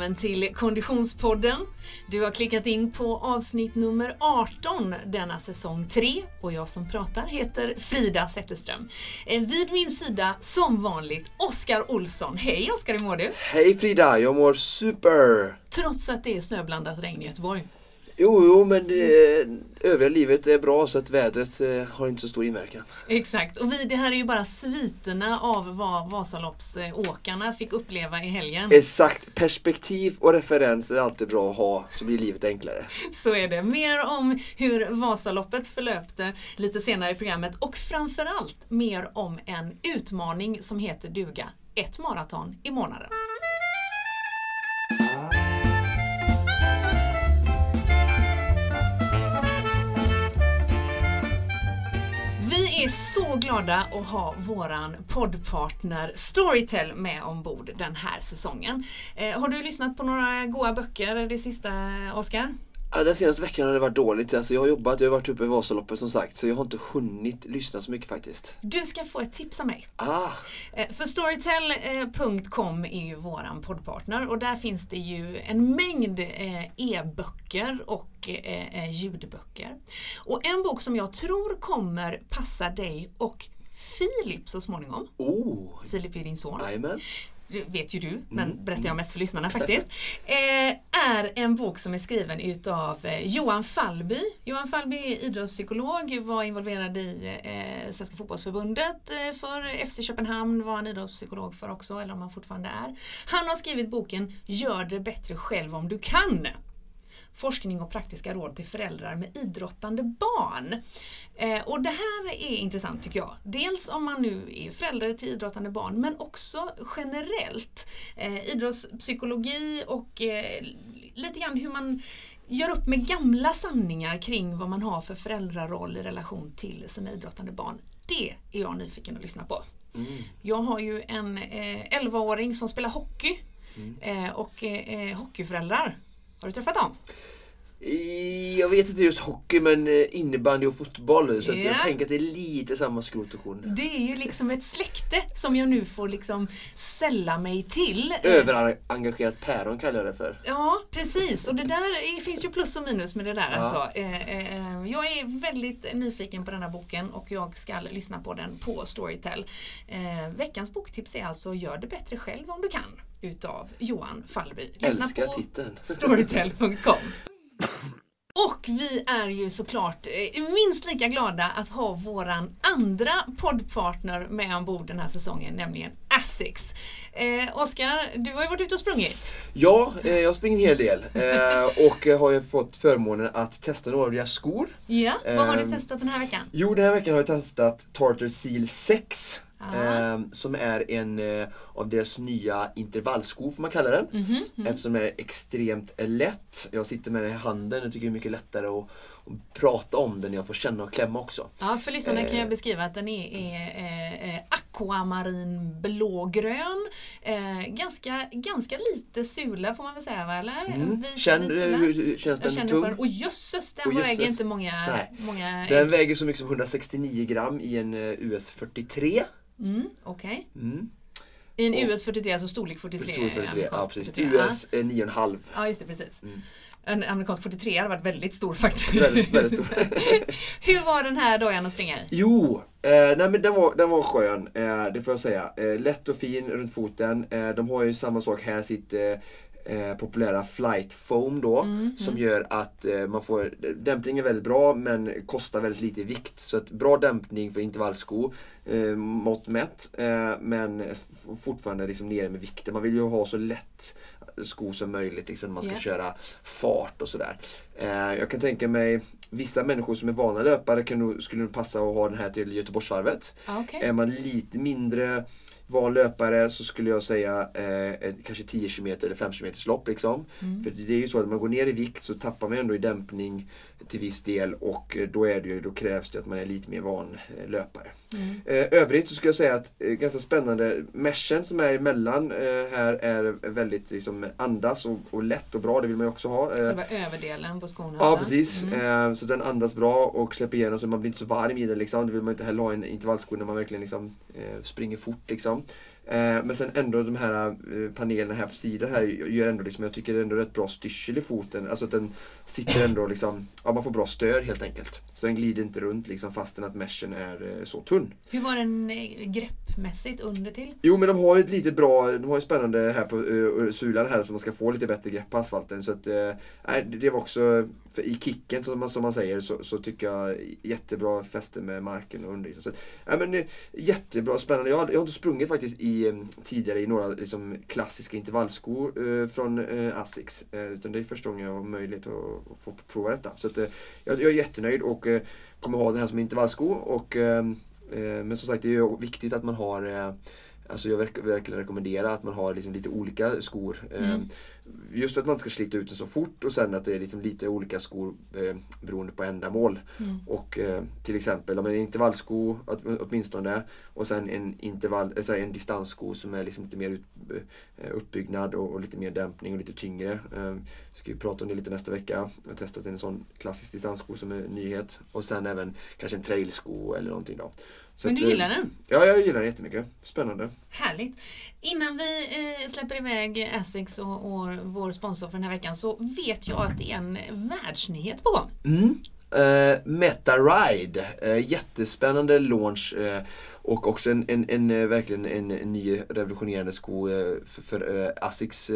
välkommen till Konditionspodden. Du har klickat in på avsnitt nummer 18 denna säsong 3 och jag som pratar heter Frida Zetterström. Eh, vid min sida som vanligt Oskar Olsson. Hej Oskar, hur mår du? Hej Frida, jag mår super! Trots att det är snöblandat regn i Göteborg. Jo, jo, men det, övriga livet är bra så att vädret eh, har inte så stor inverkan. Exakt, och vi, det här är ju bara sviterna av vad Vasaloppsåkarna fick uppleva i helgen. Exakt, perspektiv och referens är alltid bra att ha så blir livet enklare. Så är det. Mer om hur Vasaloppet förlöpte lite senare i programmet och framförallt mer om en utmaning som heter duga. Ett maraton i månaden. Vi är så glada att ha våran poddpartner Storytel med ombord den här säsongen. Eh, har du lyssnat på några goa böcker det sista, Oskar? Ja, den senaste veckan har det varit dåligt. Alltså, jag har jobbat, jag har varit uppe i Vasaloppet som sagt. Så jag har inte hunnit lyssna så mycket faktiskt. Du ska få ett tips av mig. Ah, Eh, För Storytel.com är ju våran poddpartner och där finns det ju en mängd eh, e-böcker och eh, ljudböcker. Och en bok som jag tror kommer passa dig och Filip så småningom. oh, Filip är din son. jajamän. Det vet ju du, men berättar jag mest för lyssnarna faktiskt, eh, är en bok som är skriven utav eh, Johan Fallby. Johan Fallby är idrottspsykolog, var involverad i eh, Svenska fotbollsförbundet för FC Köpenhamn, var han idrottspsykolog för också, eller om han fortfarande är. Han har skrivit boken Gör det bättre själv om du kan. Forskning och praktiska råd till föräldrar med idrottande barn. Eh, och det här är intressant tycker jag. Dels om man nu är förälder till idrottande barn men också generellt. Eh, idrottspsykologi och eh, lite grann hur man gör upp med gamla sanningar kring vad man har för föräldraroll i relation till sina idrottande barn. Det är jag nyfiken att lyssna på. Jag har ju en eh, 11-åring som spelar hockey eh, och eh, hockeyföräldrar. Har du träffat dem? Jag vet inte just hockey men eh, innebandy och fotboll. Så Ja. jag tänker att det är lite samma skrot och korn. Det är ju liksom ett släkte som jag nu får liksom sälla mig till. Överengagerat päron kallar jag det för. Ja, precis. Och det där är, finns ju plus och minus med det där. Ja. Alltså. Eh, eh, jag är väldigt nyfiken på den här boken och jag ska lyssna på den på Storytel. Veckans boktips är alltså Gör det bättre själv om du kan utav Johan Fallby. Lyssna Älskar på titeln. Storytel.com. Och vi är ju såklart eh, minst lika glada att ha våran andra poddpartner med ombord den här säsongen, nämligen Asics. Eh, Oskar, du har ju varit ute och sprungit. Ja, eh, jag springer en hel del. Eh, och eh, har ju fått förmånen att testa några av deras skor. Ja, vad har du Ehm, testat den här veckan? Jo, den här veckan har jag testat Tartar Seal 6. Eh, som är en eh, av deras nya intervallskor får man kalla den. Mhm, Eftersom den är extremt eh, lätt. Jag sitter med den i handen och tycker det är mycket lättare att, att prata om den jag får känna och klämma också. Ja, för lyssnarna kan jag Eh. beskriva att den är, är eh, eh, aquamarin blågrön. Eh, ganska, ganska lite sula får man väl säga va? Eller? Mm. Vit- Känn, eh, hur känns Jag den på den. tung? Och jösses, den Och väger inte många, Nej. många Den ägg. väger så mycket som 169 gram i en eh, US 43. Mm, Okej. Mm. I en US 43, alltså storlek 43. 43, ja precis. 43. Ja. US eh, 9,5. Ja, just det, precis. Mm. En amerikansk 43 hade varit väldigt stor faktiskt. Väldigt, väldigt stor. Hur var den här dojan att springa i? Jo, eh, nej men den var, den var skön, eh, det får jag säga. Eh, lätt och fin runt foten. Eh, de har ju samma sak här, sitt eh, populära flight foam då. Mm, Som gör att eh, man får, dämpning är väldigt bra men kostar väldigt lite i vikt. Så att bra dämpning för intervallsko, eh, mått mätt. Eh, men fortfarande liksom nere med vikten. Man vill ju ha så lätt sko som möjligt liksom, när man ska Ja. köra fart och sådär. Eh, jag kan tänka mig vissa människor som är vana löpare kan skulle nog passa att ha den här till Göteborgsvarvet. Okej. Är man lite mindre van löpare så skulle jag säga eh, kanske 10 km eller 5 km lopp. Liksom. Mm. För det är ju så att när man går ner i vikt så tappar man ändå i dämpning till viss del och eh, då, är det ju, då krävs det att man är lite mer van löpare. Mm. Eh, övrigt så skulle jag säga att eh, ganska spännande meshen som är emellan här är väldigt liksom, andas och, och lätt och bra, det vill man ju också ha. Eh, Själva överdelen på skorna. Ja precis, Mm. så den andas bra och släpper igenom så man blir inte så varm i den liksom. Det vill man inte heller ha i en intervallsko när man verkligen liksom, springer fort liksom. Eh, men sen ändå de här eh, panelerna här på sidan här gör ändå liksom, jag tycker det är ändå rätt bra styrsel i foten. Alltså att den sitter ändå liksom, ja man får bra stöd helt enkelt. Så den glider inte runt liksom fastän att meshen är eh, så tunn. Hur var den greppmässigt under till? Jo men de har ju ett lite bra, de har ju spännande här på uh, sulan här så man ska få lite bättre grepp på asfalten. Så att, uh, det var också, i kicken som man, som man säger så, så tycker jag jättebra fäste med marken och under. Så, ja, men, jättebra, spännande. Jag har, jag har inte sprungit faktiskt i, Eh, tidigare i några liksom, klassiska intervallskor eh, från eh, Asics. Eh, utan det är första gången jag har möjlighet att, att få prova detta. Så att, eh, jag, jag, är jättenöjd och kommer ha den här som intervallsko. Och, men som sagt det är viktigt att man har Alltså jag verk, verkligen rekommendera att man har liksom lite olika skor. Mm. Just för att man inte ska slita ut den så fort och sen att det är liksom lite olika skor eh, beroende på ändamål. Mm. Och eh, till exempel om en intervallsko åtminstone och sen en, intervall, alltså en distanssko som är liksom lite mer ut, eh, uppbyggnad och, och, lite mer dämpning och lite tyngre. Eh, ska vi prata om det lite nästa vecka. Jag har testat en sån klassisk distanssko som är nyhet. Och sen även kanske en trailsko eller någonting då. Så Men du gillar den? Ja, jag gillar den jättemycket. Spännande. Härligt. Innan vi eh, släpper iväg Essex och, och, vår sponsor för den här veckan så vet jag att det är en världsnyhet på gång. Mm. Uh, Meta Ride, uh, jättespännande launch uh, och också en, en, en, verkligen en, en ny revolutionerande sko för, för Asics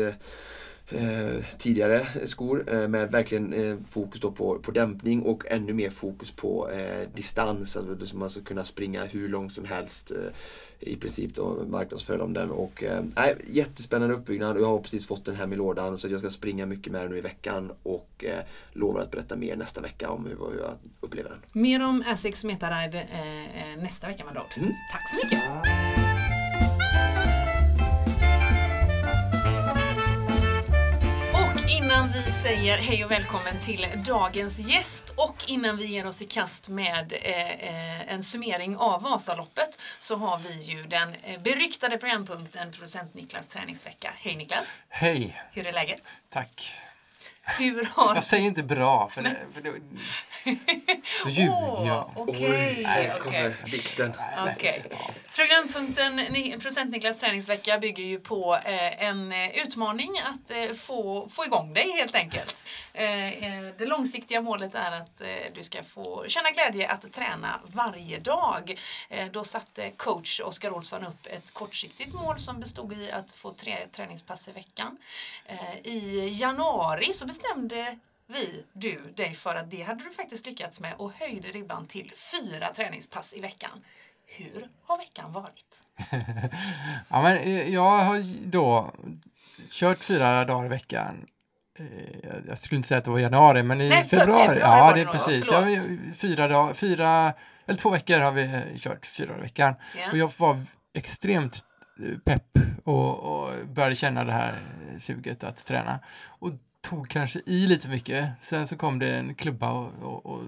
eh, tidigare skor eh, med verkligen eh, fokus på, på dämpning och ännu mer fokus på eh, distans. Alltså man ska kunna springa hur långt som helst i princip då marknadsföra om den. Och, eh, jättespännande uppbyggnad och jag har precis fått den hem i lådan så jag ska springa mycket med den nu i veckan och eh, lovar att berätta mer nästa vecka om hur, hur jag upplever den. Mer om Asics Metaride eh, nästa vecka med mm. Tack så mycket! Säger hej och välkommen till dagens gäst och innan vi ger oss i kast med eh, eh, en summering av Vasaloppet så har vi ju den eh, beryktade programpunkten Producent Niklas träningsvecka. Hej Niklas! Hej! Hur är läget? Tack! Hur har... Jag säger inte bra, för, det, för det, då ljuger oh, jag. Okej, okay, okay. Okay. Programpunkten Procent Niklas träningsvecka bygger ju på eh, en utmaning att eh, få, få igång dig helt enkelt. Eh, eh det långsiktiga målet är att eh, du ska få känna glädje att träna varje dag. Eh, då satte coach Oskar Olsson upp ett kortsiktigt mål som bestod i att få tre träningspass i veckan. I januari så bestämde vi, du, dig för att det hade du faktiskt lyckats med och höjde ribban till fyra träningspass i veckan. Hur har veckan varit? ja, men eh, jag har då kört fyra dagar i veckan. Eh, jag skulle inte säga att det var januari, men i Nej, februari. februari. Ja, det är precis. Jag, fyra, dag, fyra, eller två veckor har vi kört fyra dagar i veckan. Yeah. Och jag var extremt pepp och, och började känna det här suget att träna. Och tog kanske i lite mycket. Sen så kom det en klubba och, och, och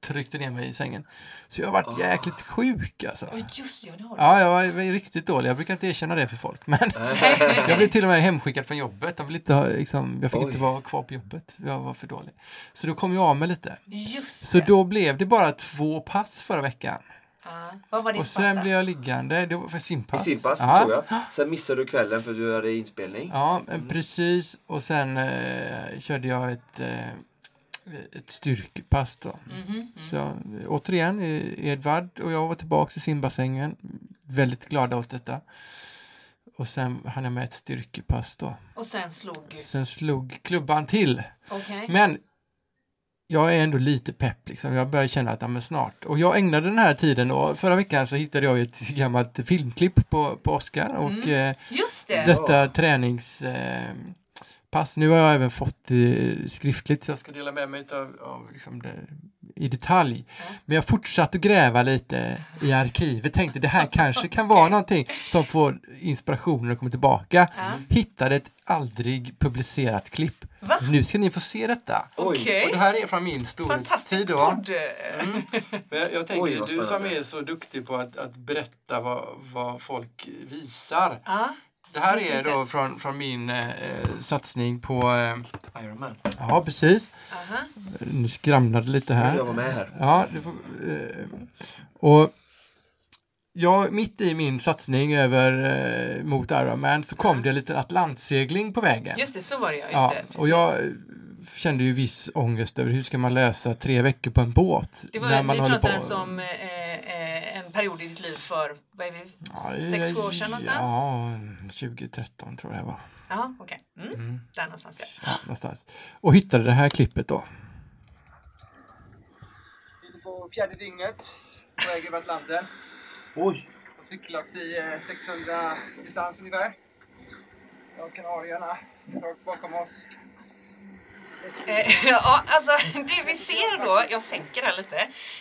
tryckte ner mig i sängen. Så jag har varit oh. jäkligt sjuk alltså. Oh, just ja, det har du. Ja, jag var riktigt dålig. Jag brukar inte erkänna det för folk. Men jag blev till och med hemskickad från jobbet. De vill inte ha, liksom, jag fick Oj. inte vara kvar på jobbet. Jag var för dålig. Så då kom jag av mig lite. Just så då blev det bara två pass förra veckan. Ah, vad var ditt och sen blev jag liggande, det var för simpass. I simpass, det såg jag. Sen missade du kvällen för du hade inspelning. Ja, mm. precis. Och sen eh, körde jag ett, eh, ett styrkepass då. Mm -hmm. Så återigen, Edvard och jag var tillbaka i simbassängen. Väldigt glada åt detta. Och sen hann jag med ett styrkepass då. Och sen slog? Sen slog klubban till. Okay. Men jag är ändå lite pepp liksom. Jag börjar känna att ja, men snart. Och jag ägnade den här tiden och förra veckan så hittade jag ett gammalt filmklipp på, på Oscar och mm. eh, det. detta träningspass. Eh, nu har jag även fått det skriftligt så jag ska dela med mig av, av liksom det, i detalj. Men jag fortsatte gräva lite i arkivet, tänkte det här kanske kan vara någonting som får inspirationen att komma tillbaka. Mm. Hittade ett aldrig publicerat klipp. Va? Nu ska ni få se detta. Okay. Och det här är från min storhetstid. Mm. Men jag, jag tänker, Oj, du som är så duktig på att, att berätta vad, vad folk visar. Ah. Det här är då från, från min eh, satsning på... Eh, Ironman. Ja, precis. Aha. Nu skramlade lite här. Jag var med här. Ja, får, eh, och ja, mitt i min satsning över eh, mot Ironman så kom det en liten atlantsegling på vägen. Just det, så var det ja. Just Ja, det, och jag eh, kände ju viss ångest över hur ska man lösa tre veckor på en båt. Det var, när man vi pratade på- som eh, eh, en period i ditt liv för, vad är vi, sex, sju år sedan någonstans? Ja, 2013 tror jag det var. Ja, okej. Mm. Där någonstans ja. Ja, någonstans. Och hittade det här klippet då. På fjärde dygnet, på väg över Atlanten. Oj! Och cyklat i eh, 600 distans ungefär. Och Kanarierna rakt bakom oss. Eh, ja, alltså det vi ser då, jag sänker här lite.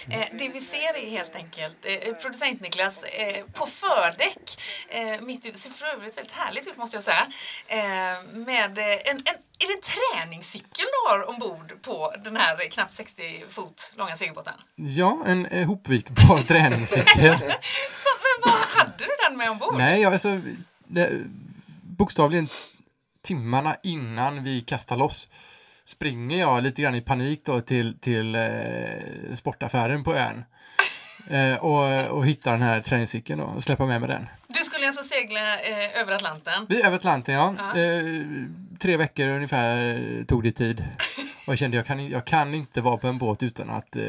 Eh, det vi ser är helt enkelt eh, producent Niklas eh, på fördäck. Mitt ute, ser för övrigt väldigt härligt ut måste jag säga. Med en, en, är det en träningscykel du har ombord på den här knappt 60 fot långa segelbåten? Ja, en eh, hopvikbar träningscykel. Men vad hade du den med ombord? Nej, alltså, det, bokstavligen timmarna innan vi kastar loss springer jag lite grann i panik då till, till eh, sportaffären på ön. Eh, och, och hittar den här träningscykeln då, och släpper med mig den. Du skulle alltså segla eh, över Atlanten. Vi över Atlanten, ja. Ja. Eh, tre veckor ungefär tog det tid. Och jag kände jag kan, jag kan inte vara på en båt utan att eh,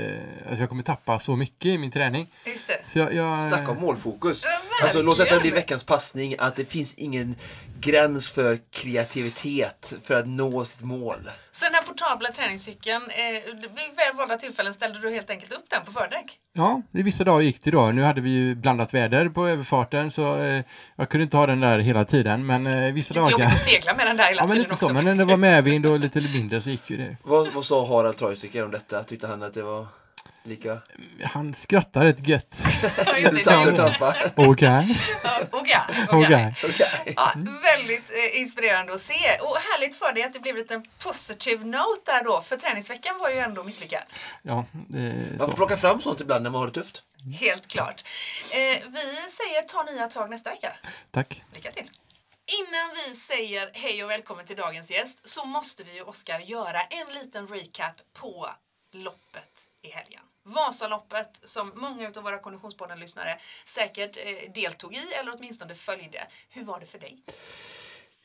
alltså jag kommer tappa så mycket i min träning. Just det. Så jag, jag, Snacka om målfokus. Alltså låt detta bli veckans passning att det finns ingen gräns för kreativitet för att nå sitt mål. Så den här portabla träningscykeln, eh, vid väl valda tillfällen ställde du helt enkelt upp den på fördäck? Ja, i vissa dagar gick det då. Nu hade vi ju blandat väder på överfarten så eh, jag kunde inte ha den där hela tiden. Men eh, vissa Lite jobbigt dagar... att segla med den där hela Ja, men tiden lite också. så. Men när det var medvind och lite mindre så gick ju det. Vad, vad sa Harald Treutiger om detta? Tyckte han att det var lika? Han skrattar rätt gött. Du satt och trampade? Okej, väldigt eh, inspirerande att se. Och härligt för dig att det blev lite en positive note där då. För träningsveckan var ju ändå misslyckad. Ja, Man får plocka fram sånt ibland när man har det tufft. Helt klart. Eh, vi säger ta nya tag nästa vecka. Tack. Lycka till! Innan vi säger hej och välkommen till dagens gäst så måste vi ju, Oskar, göra en liten recap på loppet i helgen. Vasaloppet som många av våra Konditionspodden-lyssnare säkert eh, deltog i eller åtminstone följde. Hur var det för dig?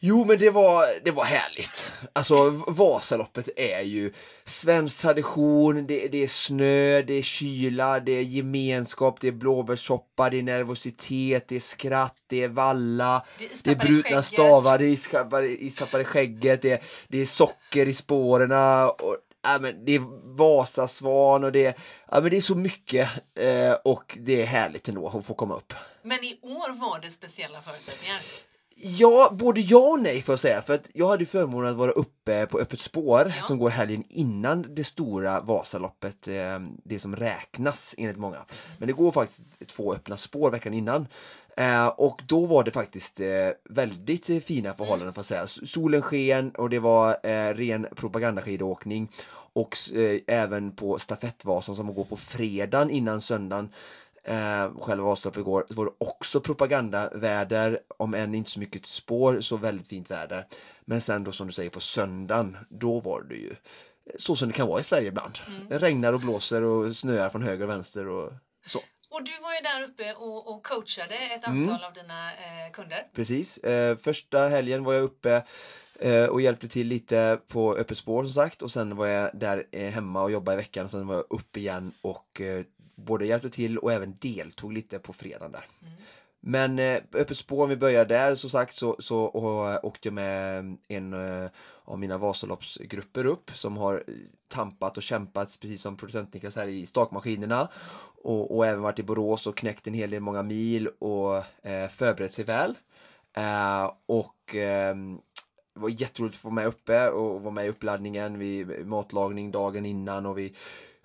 Jo, men det var, det var härligt. Alltså, Vasaloppet är ju svensk tradition. Det, det är snö, det är kyla, det är gemenskap, det är blåbärssoppa, det är nervositet, det är skratt, det är valla, Det är brutna stavar, det är istappar i skägget, det är, det är socker i spåren. Och, ja, men det är Vasasvan och det är, ja, men det är så mycket eh, och det är härligt ändå att få komma upp. Men i år var det speciella förutsättningar. Ja, både ja och nej får jag säga. För att jag hade förmånen att vara uppe på Öppet spår Ja. som går helgen innan det stora Vasaloppet, eh, det som räknas enligt många. Men det går faktiskt två öppna spår veckan innan. Eh, och då var det faktiskt eh, väldigt eh, fina förhållanden får säga. Solen sken och det var eh, ren propagandaskidåkning. Och eh, även på stafettvasan som går på fredagen innan söndagen eh, själva Vasaloppet igår, så var det också propagandaväder, om än inte så mycket spår, så väldigt fint väder. Men sen då som du säger på söndagen, då var det ju så som det kan vara i Sverige ibland. Det regnar och blåser och snöar från höger och vänster och så. Och du var ju där uppe och, och coachade ett Mm. antal av dina eh, kunder. Precis. Eh, första helgen var jag uppe eh, och hjälpte till lite på Öppet spår som sagt och sen var jag där eh, hemma och jobbade i veckan och sen var jag uppe igen och eh, både hjälpte till och även deltog lite på fredagen där. Men eh, Öppet spår, om vi börjar där som sagt så, så och, eh, åkte jag med en eh, av mina Vasaloppsgrupper upp som har eh, tampat och kämpat precis som producent Niklas här i stakmaskinerna och, och även varit i Borås och knäckt en hel del många mil och eh, förberett sig väl. Eh, och ehm, det var jätteroligt att få vara med uppe och vara med i uppladdningen, vid matlagning dagen innan och vi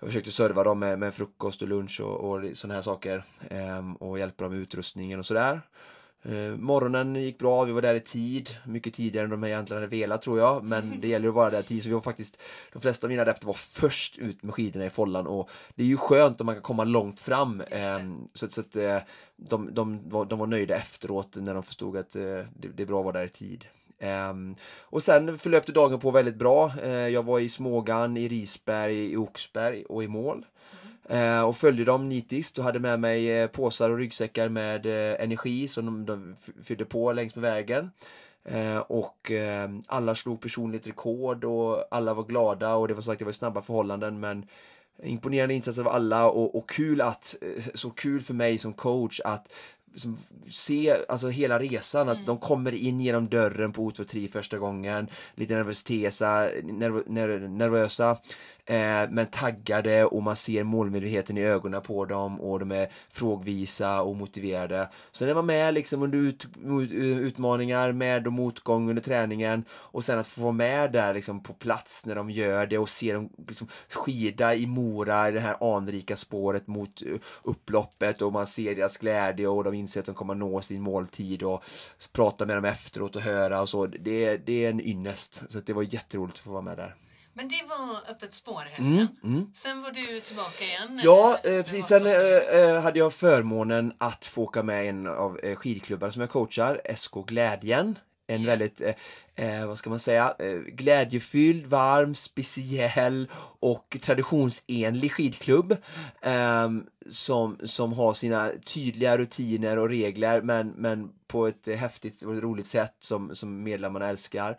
jag försökte serva dem med, med frukost och lunch och, och sådana här saker ehm, och hjälpa dem med utrustningen och sådär. Eh, morgonen gick bra, vi var där i tid, mycket tidigare än de egentligen hade velat tror jag, men det gäller att vara där i tid så vi var faktiskt, de flesta av mina adepter var först ut med skidorna i follan och det är ju skönt om man kan komma långt fram. ehm, så så att eh, de, de, var, de var nöjda efteråt när de förstod att eh, det, det är bra att vara där i tid. Ehm, och sen förlöpte dagen på väldigt bra. Eh, jag var i Smågan, i Risberg, i Oxberg och i mål. Eh, och följde dem nitiskt och hade med mig eh, påsar och ryggsäckar med energi som de, de fyllde på längs med vägen. Och eh, alla slog personligt rekord och alla var glada och det var sagt det var snabba förhållanden men imponerande insatser av alla och, och kul att, så kul för mig som coach att liksom, se alltså hela resan, att mm. de kommer in genom dörren på O23 första gången, lite nervösa, nerv, nerv, nervösa Eh, men taggade och man ser målmedvetenheten i ögonen på dem och de är frågvisa och motiverade. Så när man med liksom under ut, eh, utmaningar, med och motgång under träningen och sen att få vara med där liksom på plats när de gör det och se dem liksom skida i Mora i det här anrika spåret mot eh, upploppet och man ser deras glädje och de inser att de kommer nå sin måltid och prata med dem efteråt och höra och så. Det, det är en ynnest. Så det var jätteroligt att få vara med där. Men det var öppet spår mm, mm. Sen var du tillbaka igen? Ja, eh, precis. Sen eh, eh, hade jag förmånen att få åka med en av eh, skidklubbarna som jag coachar, SK Glädjen. En yeah. väldigt, eh, eh, vad ska man säga, eh, glädjefylld, varm, speciell och traditionsenlig skidklubb. Ehm, som, som har sina tydliga rutiner och regler men, men på ett häftigt och roligt sätt som, som medlemmarna älskar.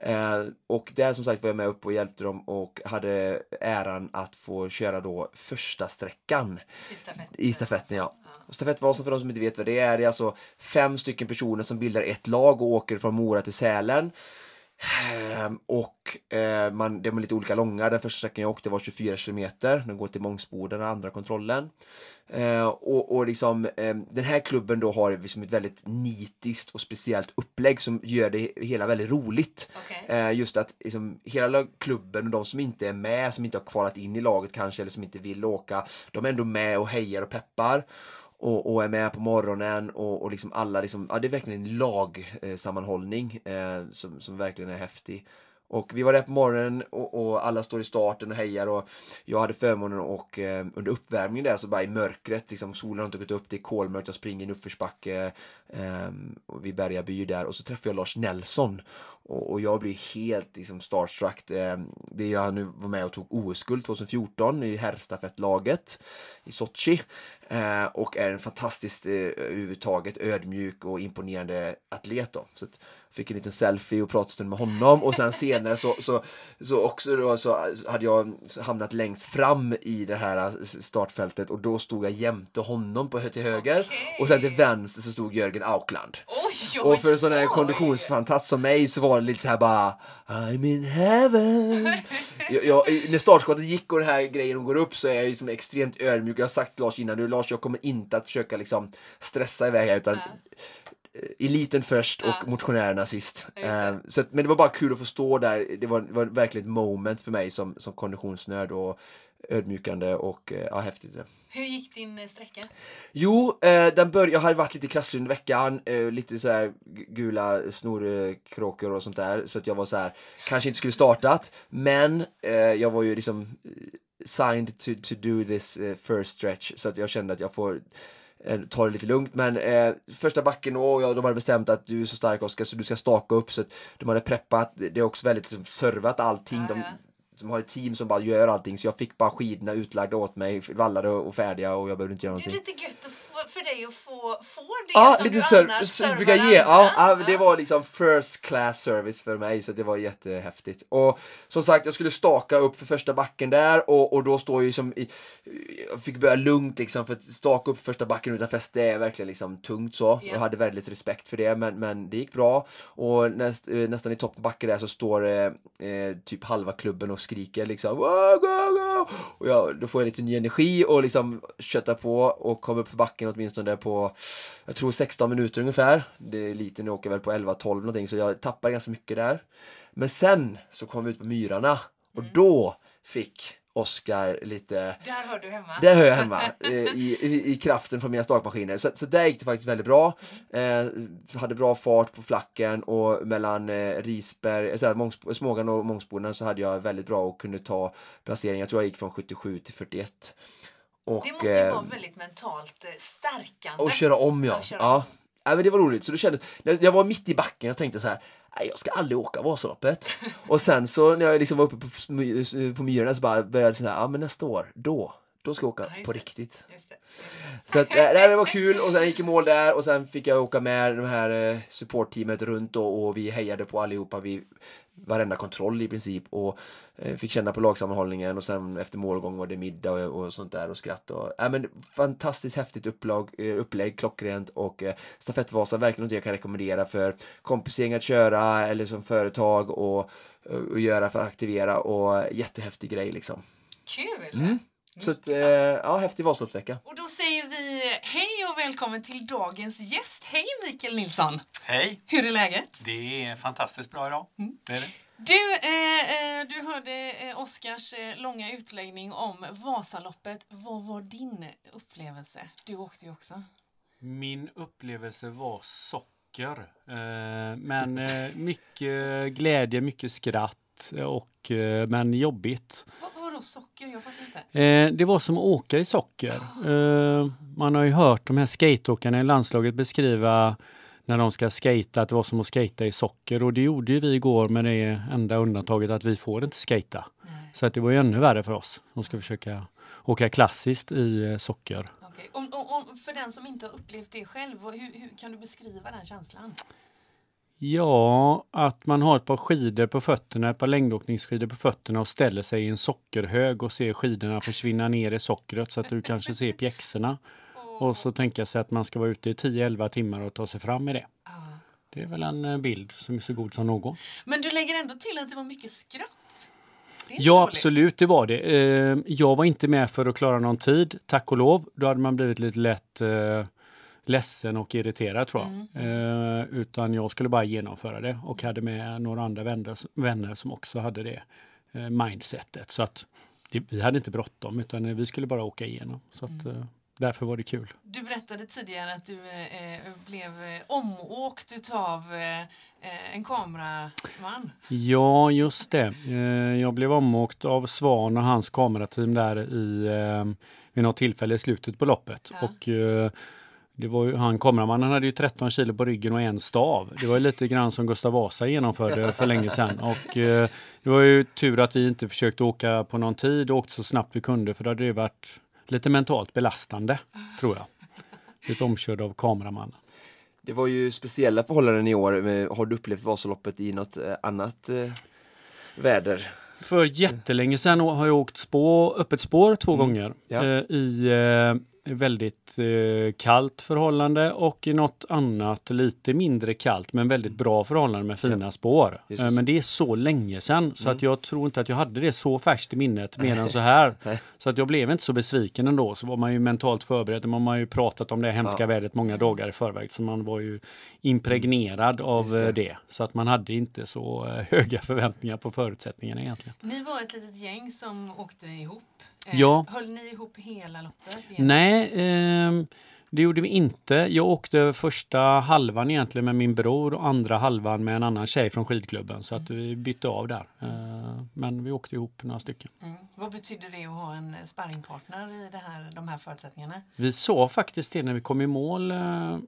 Eh, och där som sagt var jag med upp och hjälpte dem och hade äran att få köra då första sträckan. I stafetten? I stafetten ja. ja. Stafettvasan för de som inte vet vad det är, det är alltså fem stycken personer som bildar ett lag och åker från Mora till Sälen. Ehm, och eh, man, de är lite olika långa. Den första sträckan jag åkte var 24 kilometer. Den går till Mångsboden, den andra kontrollen. Eh, och, och liksom, eh, den här klubben då har liksom ett väldigt nitiskt och speciellt upplägg som gör det hela väldigt roligt. Okay. Eh, just att liksom, hela klubben och de som inte är med, som inte har kvalat in i laget kanske eller som inte vill åka, de är ändå med och hejar och peppar och, och, är med på morgonen och, och liksom alla liksom, ja det är verkligen en lagsammanhållning eh, som, som verkligen är häftig. Och vi var där på morgonen och, och, alla står i starten och hejar och jag hade förmånen och eh, under uppvärmningen där så bara i mörkret, liksom solen har inte gått upp, det är kolmörkt, jag springer i en uppförsbacke eh, vid Bergaby där och så träffar jag Lars Nelson och, och jag blir helt liksom starstruck. Eh, det jag nu var med och tog OS-guld 2014 i herrstafettlaget i Sochi eh, och är en fantastiskt eh, överhuvudtaget ödmjuk och imponerande atlet då. Så att, fick en liten selfie och pratstund med honom och sen senare så, så, så också då så hade jag hamnat längst fram i det här startfältet och då stod jag jämte honom på till höger okay. och sen till vänster så stod Jörgen Aukland. Oj, oj, och för en sån här konditionsfantast som mig så var det lite så här bara I'm in heaven. jag, jag, när startskottet gick och den här grejen går upp så är jag ju som extremt ödmjuk. Jag har sagt till Lars innan nu Lars jag kommer inte att försöka liksom stressa iväg här utan ja eliten först och ja. motionärerna sist. Eh, så att, men det var bara kul att få stå där. Det var, var verkligen ett moment för mig som, som konditionsnörd och ödmjukande och eh, ja, häftigt. Hur gick din eh, sträcka? Jo, eh, den bör, jag hade varit lite krasslig under veckan. Eh, lite så här gula snorkråkor och sånt där. Så att jag var så här, kanske inte skulle startat. Men eh, jag var ju liksom signed to, to do this first stretch. Så att jag kände att jag får ta det lite lugnt. Men eh, första backen, och ja, de hade bestämt att du är så stark Oskar så du ska staka upp. Så de hade preppat, det är också väldigt liksom, servat allting. Ja, ja. De, som har ett team som bara gör allting så jag fick bara skidorna utlagda åt mig, vallade och färdiga och jag behövde inte göra någonting. Det är lite gött för dig att få, få det ja, som lite du ser, annars servar ge. Ja, ja, det var liksom first class service för mig så det var jättehäftigt. Och som sagt, jag skulle staka upp för första backen där och, och då står jag som i, jag fick börja lugnt liksom för att staka upp första backen utan fäste är verkligen liksom tungt så. Yeah. Jag hade väldigt respekt för det men, men det gick bra och näst, nästan i toppen backen där så står eh, typ halva klubben och skriker liksom go, go, och jag, då får jag lite ny energi och liksom köttar på och kommer upp för backen åtminstone på jag tror 16 minuter ungefär. Det är lite, nu åker jag väl på 11-12 någonting så jag tappar ganska mycket där. Men sen så kom vi ut på myrarna och mm. då fick Oskar lite... Där hör du hemma. Där hör jag hemma. Eh, i, i, I kraften från mina stakmaskiner. Så, så där gick det faktiskt väldigt bra. Eh, hade bra fart på flacken och mellan eh, Risberg, så Mångs, Smågan och Mångsboden så hade jag väldigt bra och kunde ta placering. Jag tror jag gick från 77 till 41. Och, det måste ju vara eh, väldigt mentalt eh, stärkande. Och köra om ja. Köra ja. Om. ja. Men det var roligt. Så du kände, när jag var mitt i backen jag tänkte så här Nej, jag ska aldrig åka Vasaloppet. och sen så när jag liksom var uppe på, på Myrorna så bara började jag säga, ja men nästa år, då, då ska jag åka Ja, på det. riktigt. Just det. Så att, äh, det var kul och sen gick i mål där och sen fick jag åka med det här eh, supportteamet runt då, och vi hejade på allihopa vid varenda kontroll i princip och eh, fick känna på lagsammanhållningen och sen efter målgång var det middag och, och sånt där och skratt och äh, men fantastiskt häftigt upplag, eh, upplägg, klockrent och eh, stafettvasa verkligen något jag kan rekommendera för kompisgäng att köra eller som företag och, och göra för att aktivera och jättehäftig grej liksom. Kul! Mm. Så att, bra. ja, häftig Vasaloppsvecka. Och då säger vi hej och välkommen till dagens gäst. Hej Mikael Nilsson! Hej! Hur är läget? Det är fantastiskt bra idag. Det är det. Du, eh, eh, du hörde eh, Oskars eh, långa utläggning om Vasaloppet. Vad var din upplevelse? Du åkte ju också. Min upplevelse var socker. Eh, men eh, mycket glädje, mycket skratt och eh, men jobbigt. Vad, vadå socker? Jag fattar inte. Eh, det var som att åka i socker. Eh, man har ju hört de här skateåkarna i landslaget beskriva när de ska skata att det var som att skata i socker och det gjorde ju vi igår med det enda undantaget att vi får inte skata. Nej. Så att det var ju ännu värre för oss som ska försöka åka klassiskt i eh, socker. Okej. Om, om, om, för den som inte har upplevt det själv, hur, hur kan du beskriva den känslan? Ja, att man har ett par skidor på fötterna, ett par längdåkningsskidor på fötterna och ställer sig i en sockerhög och ser skidorna försvinna ner i sockret så att du kanske ser pjäxorna. Och så tänka sig att man ska vara ute i 10-11 timmar och ta sig fram i det. Det är väl en eh, bild som är så god som någon. Men du lägger ändå till att det var mycket skratt. Ja, dåligt. absolut, det var det. Eh, Jag var inte med för att klara någon tid, tack och lov. Då hade man blivit lite lätt eh, ledsen och irriterad tror jag. Mm, Eh, Utan jag skulle bara genomföra det och hade med några andra vänner, vänner som också hade det eh, mindsetet. Så att det, vi hade inte bråttom utan eh, vi skulle bara åka igenom. Så att, Mm. eh, därför var det kul. Du berättade tidigare att du eh, blev omåkt utav en kameraman. Ja, just det. Jag blev omåkt av Svan och hans kamerateam där i, vid något tillfälle i slutet på loppet. Ja. Och det var ju, han kameramannen hade ju 13 kilo på ryggen och en stav. Det var ju lite grann som Gustav Vasa genomförde för länge sedan. Och eh, det var ju tur att vi inte försökte åka på någon tid och åkte så snabbt vi kunde för då hade det varit lite mentalt belastande, tror jag. Lite omkörd av kameramannen. Det var ju speciella förhållanden i år. Men Har du upplevt Vasaloppet i något eh, annat eh, väder? För jättelänge sedan har jag åkt spår, öppet spår två gånger Ja. eh, i eh, väldigt eh, kallt förhållande och i något annat lite mindre kallt men väldigt bra förhållande med fina spår. Just Eh, men det är så länge sedan så att jag tror inte att jag hade det så färskt i minnet mer än så här. Så att jag blev inte så besviken ändå. Så var man ju mentalt förberedd. Man har ju pratat om det hemska Ja. vädret många dagar i förväg så man var ju impregnerad av Just det. eh, det. Så att man hade inte så eh, höga förväntningar på förutsättningarna egentligen. Ni var ett litet gäng som åkte ihop. Eh, Ja. Höll ni ihop hela loppet? igenom? Nej, ehm, det gjorde vi inte. Jag åkte första halvan egentligen med min bror och andra halvan med en annan tjej från skidklubben. Så att vi bytte av där. Eh, men vi åkte ihop några stycken. Mm. Vad betyder det att ha en sparringpartner i det här, de här förutsättningarna? Vi sa faktiskt det när vi kom i mål, eh,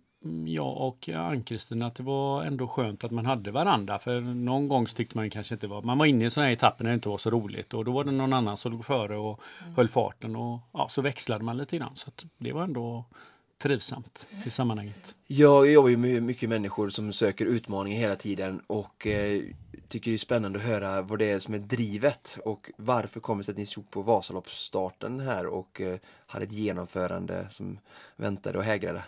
jag och Ann-Kristin, att det var ändå skönt att man hade varandra. För någon gång tyckte man kanske inte var... Man var inne i sådana här etapper när det inte var så roligt och då var det någon annan som låg före och höll farten och ja, så växlade man lite grann. Så att det var ändå trivsamt i sammanhanget. Jag jobbar ju med mycket människor som söker utmaningar hela tiden och eh, tycker det är spännande att höra vad det är som är drivet och varför kommer det sig att ni stod på Vasaloppsstarten här och eh, hade ett genomförande som väntade och hägrade.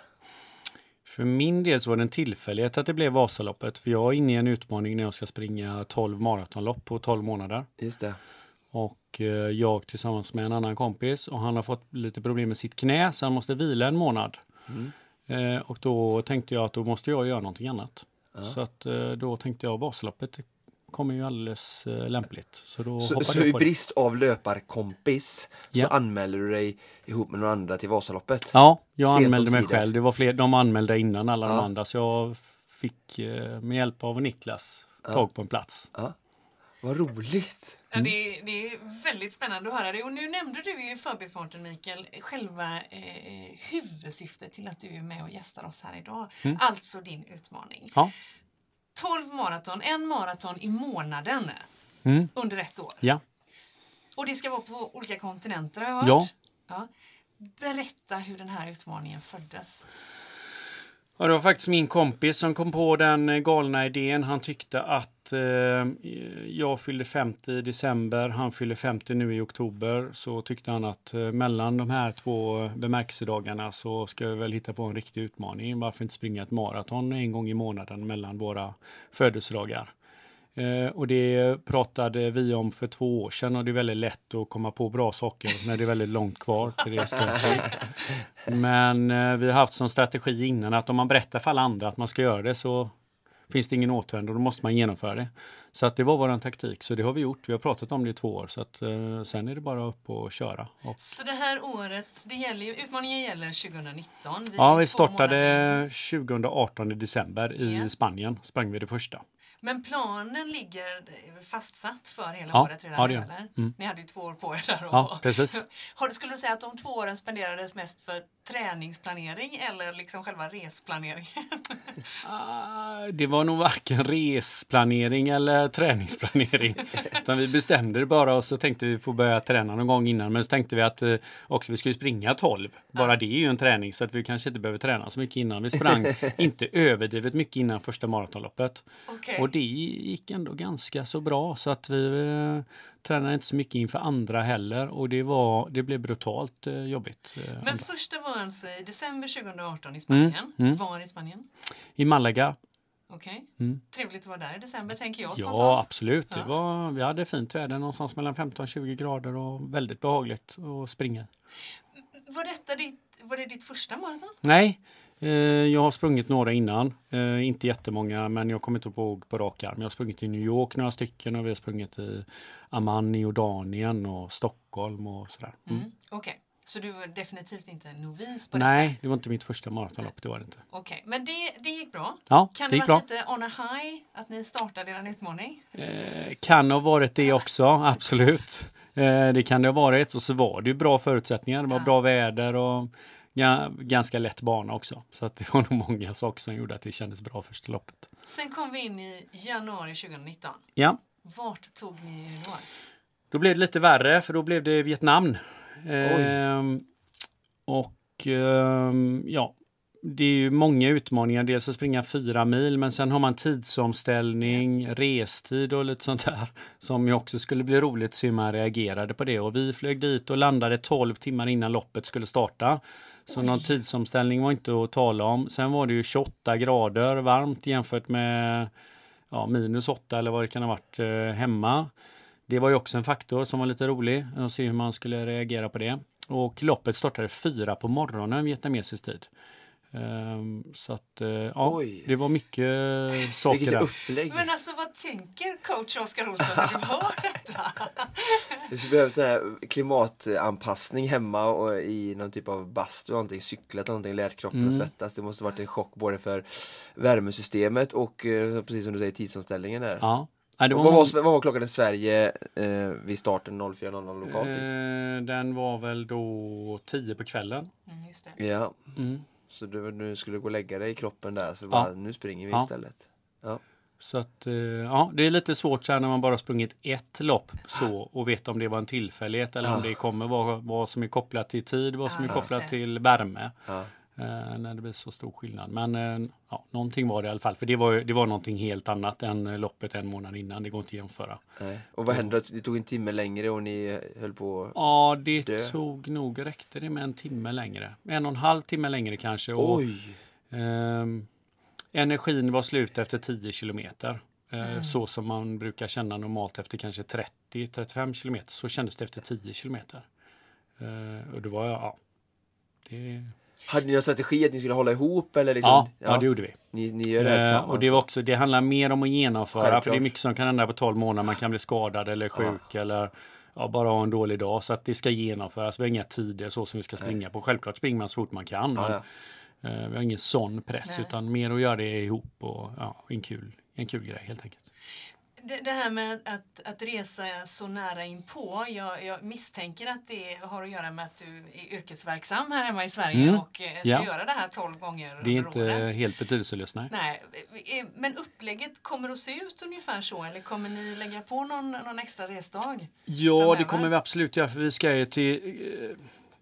För min del så var det en tillfällighet att det blev Vasaloppet. För jag är inne i en utmaning när jag ska springa 12 maratonlopp på 12 månader. Just det. Och eh, jag tillsammans med en annan kompis och han har fått lite problem med sitt knä så han måste vila en månad. Mm. Eh, och då tänkte jag att då måste jag göra någonting annat. Ja. Så att eh, då tänkte jag Vasaloppet kommer ju alldeles eh, lämpligt. Så då Så, så i brist av löparkompis Ja. så anmäler du dig ihop med några andra till Vasaloppet? Ja, jag Sent anmälde mig själv. Det var fler, de anmälde innan alla de Ja. andra så jag fick eh, med hjälp av Niklas Ja. tag på en plats. Ja. Vad roligt! Ja, det, det är väldigt spännande att höra det. Och nu nämnde du ju i förbifarten Mikael själva eh, huvudsyftet till att du är med och gästar oss här idag. Alltså din utmaning. Ja. 12 maraton, en maraton i månaden Mm. under ett år. Ja. Och det ska vara på olika kontinenter har jag hört. Ja. Ja. Berätta hur den här utmaningen föddes. Ja, det var faktiskt min kompis som kom på den eh, galna idén. Han tyckte att eh, jag fyllde 50 i december, han fyller 50 nu i oktober. Så tyckte han att eh, mellan de här två bemärkelsedagarna så ska vi väl hitta på en riktig utmaning. Varför inte springa ett maraton en gång i månaden mellan våra födelsedagar? Eh, och det pratade vi om för två år sedan och det är väldigt lätt att komma på bra saker när det är väldigt långt kvar till det Men eh, vi har haft som strategi innan att om man berättar för alla andra att man ska göra det så finns det ingen återvändo, då måste man genomföra det. Så att det var vår taktik, så det har vi gjort. Vi har pratat om det i två år, så att eh, sen är det bara upp och köra. Och... Så det här året, det gäller, utmaningen gäller 2019? Vi ja, vi startade 2018 i december i yeah. Spanien, sprang vi det första. Men planen ligger fastsatt för hela ja, året redan ja, eller? Mm. Ni hade ju två år på er där. Och, ja, precis. Skulle du säga att de två åren spenderades mest för träningsplanering eller liksom själva resplaneringen? uh, det var nog varken resplanering eller träningsplanering. Utan vi bestämde det bara och så tänkte vi få börja träna någon gång innan. Men så tänkte vi att uh, också vi skulle springa 12. Bara det är ju en träning så att vi kanske inte behöver träna så mycket innan. Vi sprang inte överdrivet mycket innan första maratonloppet. Okay. Och det gick ändå ganska så bra så att vi uh, tränade inte så mycket inför andra heller och det, var, det blev brutalt uh, jobbigt. Uh, Men första var alltså i december 2018 i Spanien. Mm, mm. Var i Spanien? I Malaga. Okej. Okay. Mm. Trevligt att vara där i december tänker jag spontant. Ja, absolut. Ja. Det var, vi hade fint väder, någonstans mellan 15-20 grader och väldigt behagligt att springa. Var, detta ditt, var det ditt första maraton? Nej, eh, jag har sprungit några innan. Eh, inte jättemånga, men jag kommer inte ihåg på rak arm. Jag har sprungit i New York några stycken och vi har sprungit i Amman i Jordanien och Stockholm och sådär. Mm. Mm. Okej. Okay. Så du var definitivt inte novis på Nej, detta? det var inte mitt första maratonlopp. Det var det inte. Okej, okay. men det, det gick bra? Ja, kan det det ha varit lite on a high att ni startade er utmaning? Eh, kan ha varit det också, absolut. Eh, det kan det ha varit och så var det ju bra förutsättningar. Det var ja. bra väder och ganska lätt bana också. Så att det var nog många saker som gjorde att det kändes bra första loppet. Sen kom vi in i januari 2019. Ja. Vart tog ni er då? Då blev det lite värre för då blev det Vietnam. Ehm, och ehm, ja, det är ju många utmaningar. Dels att springa fyra mil, men sen har man tidsomställning, restid och lite sånt där som ju också skulle bli roligt att se hur man reagerade på det. Och vi flög dit och landade 12 timmar innan loppet skulle starta. Så någon tidsomställning var inte att tala om. Sen var det ju 28 grader varmt jämfört med ja, minus 8 eller vad det kan ha varit eh, hemma. Det var ju också en faktor som var lite rolig att se hur man skulle reagera på det. Och loppet startade fyra på morgonen vietnamesisk tid. Um, så att uh, ja, det var mycket saker där. Upplägg. Men alltså vad tänker coach Oskar Olsson när du hör detta? Du behöver så här klimatanpassning hemma och i någon typ av bastu, någonting, cyklat någonting, lärt kroppen mm. att svettas. Det måste varit en chock både för värmesystemet och uh, precis som du säger tidsomställningen där. Ja. Nej, det var vad, var, vad var klockan i Sverige eh, vid starten 04.00 lokalt? Eh, den var väl då 10 på kvällen. Mm, just det. Ja. Mm. Så du, du skulle gå och lägga dig i kroppen där så bara, ja. nu springer vi ja. istället. Ja. Så att, eh, ja, det är lite svårt så här när man bara sprungit ett lopp så och vet om det var en tillfällighet eller om det kommer vara vad som är kopplat till tid, vad som är kopplat till värme. Eh, när det blir så stor skillnad. Men eh, ja, någonting var det i alla fall. För det var, det var någonting helt annat än loppet en månad innan. Det går inte att jämföra. Nej. Och vad hände? Det tog en timme längre och ni höll på Ja, det dö. tog nog, räckte det med en timme längre. En och en halv timme längre kanske. Och, Oj! Eh, energin var slut efter 10 kilometer. Eh, mm. Så som man brukar känna normalt efter kanske 30-35 kilometer. Så kändes det efter 10 kilometer. Eh, och det var, ja, det hade ni någon strategi att ni skulle hålla ihop? Eller liksom, ja, ja, det gjorde vi. Ni, ni gör det eh, tillsammans? Och det, var också, det handlar mer om att genomföra. Självklart. För det är mycket som kan hända på 12 månader. Man kan bli skadad eller sjuk ja. eller ja, bara ha en dålig dag. Så att det ska genomföras. Vi har inga tider så som vi ska springa Nej. på. Självklart springer man så fort man kan. Ja, men, eh, vi har ingen sån press Nej. utan mer att göra det ihop och ja, en, kul, en kul grej helt enkelt. Det, det, här med att, att resa så nära inpå, jag, jag misstänker att det har att göra med att du är yrkesverksam här hemma i Sverige mm. och eh, ska ja. göra det här 12 gånger Det är inte året. helt betydelselöst, nej. nej. Eh, men upplägget kommer att se ut ungefär så eller kommer ni lägga på någon, någon extra resdag? Ja, framöver? det kommer vi absolut göra för vi ska ju till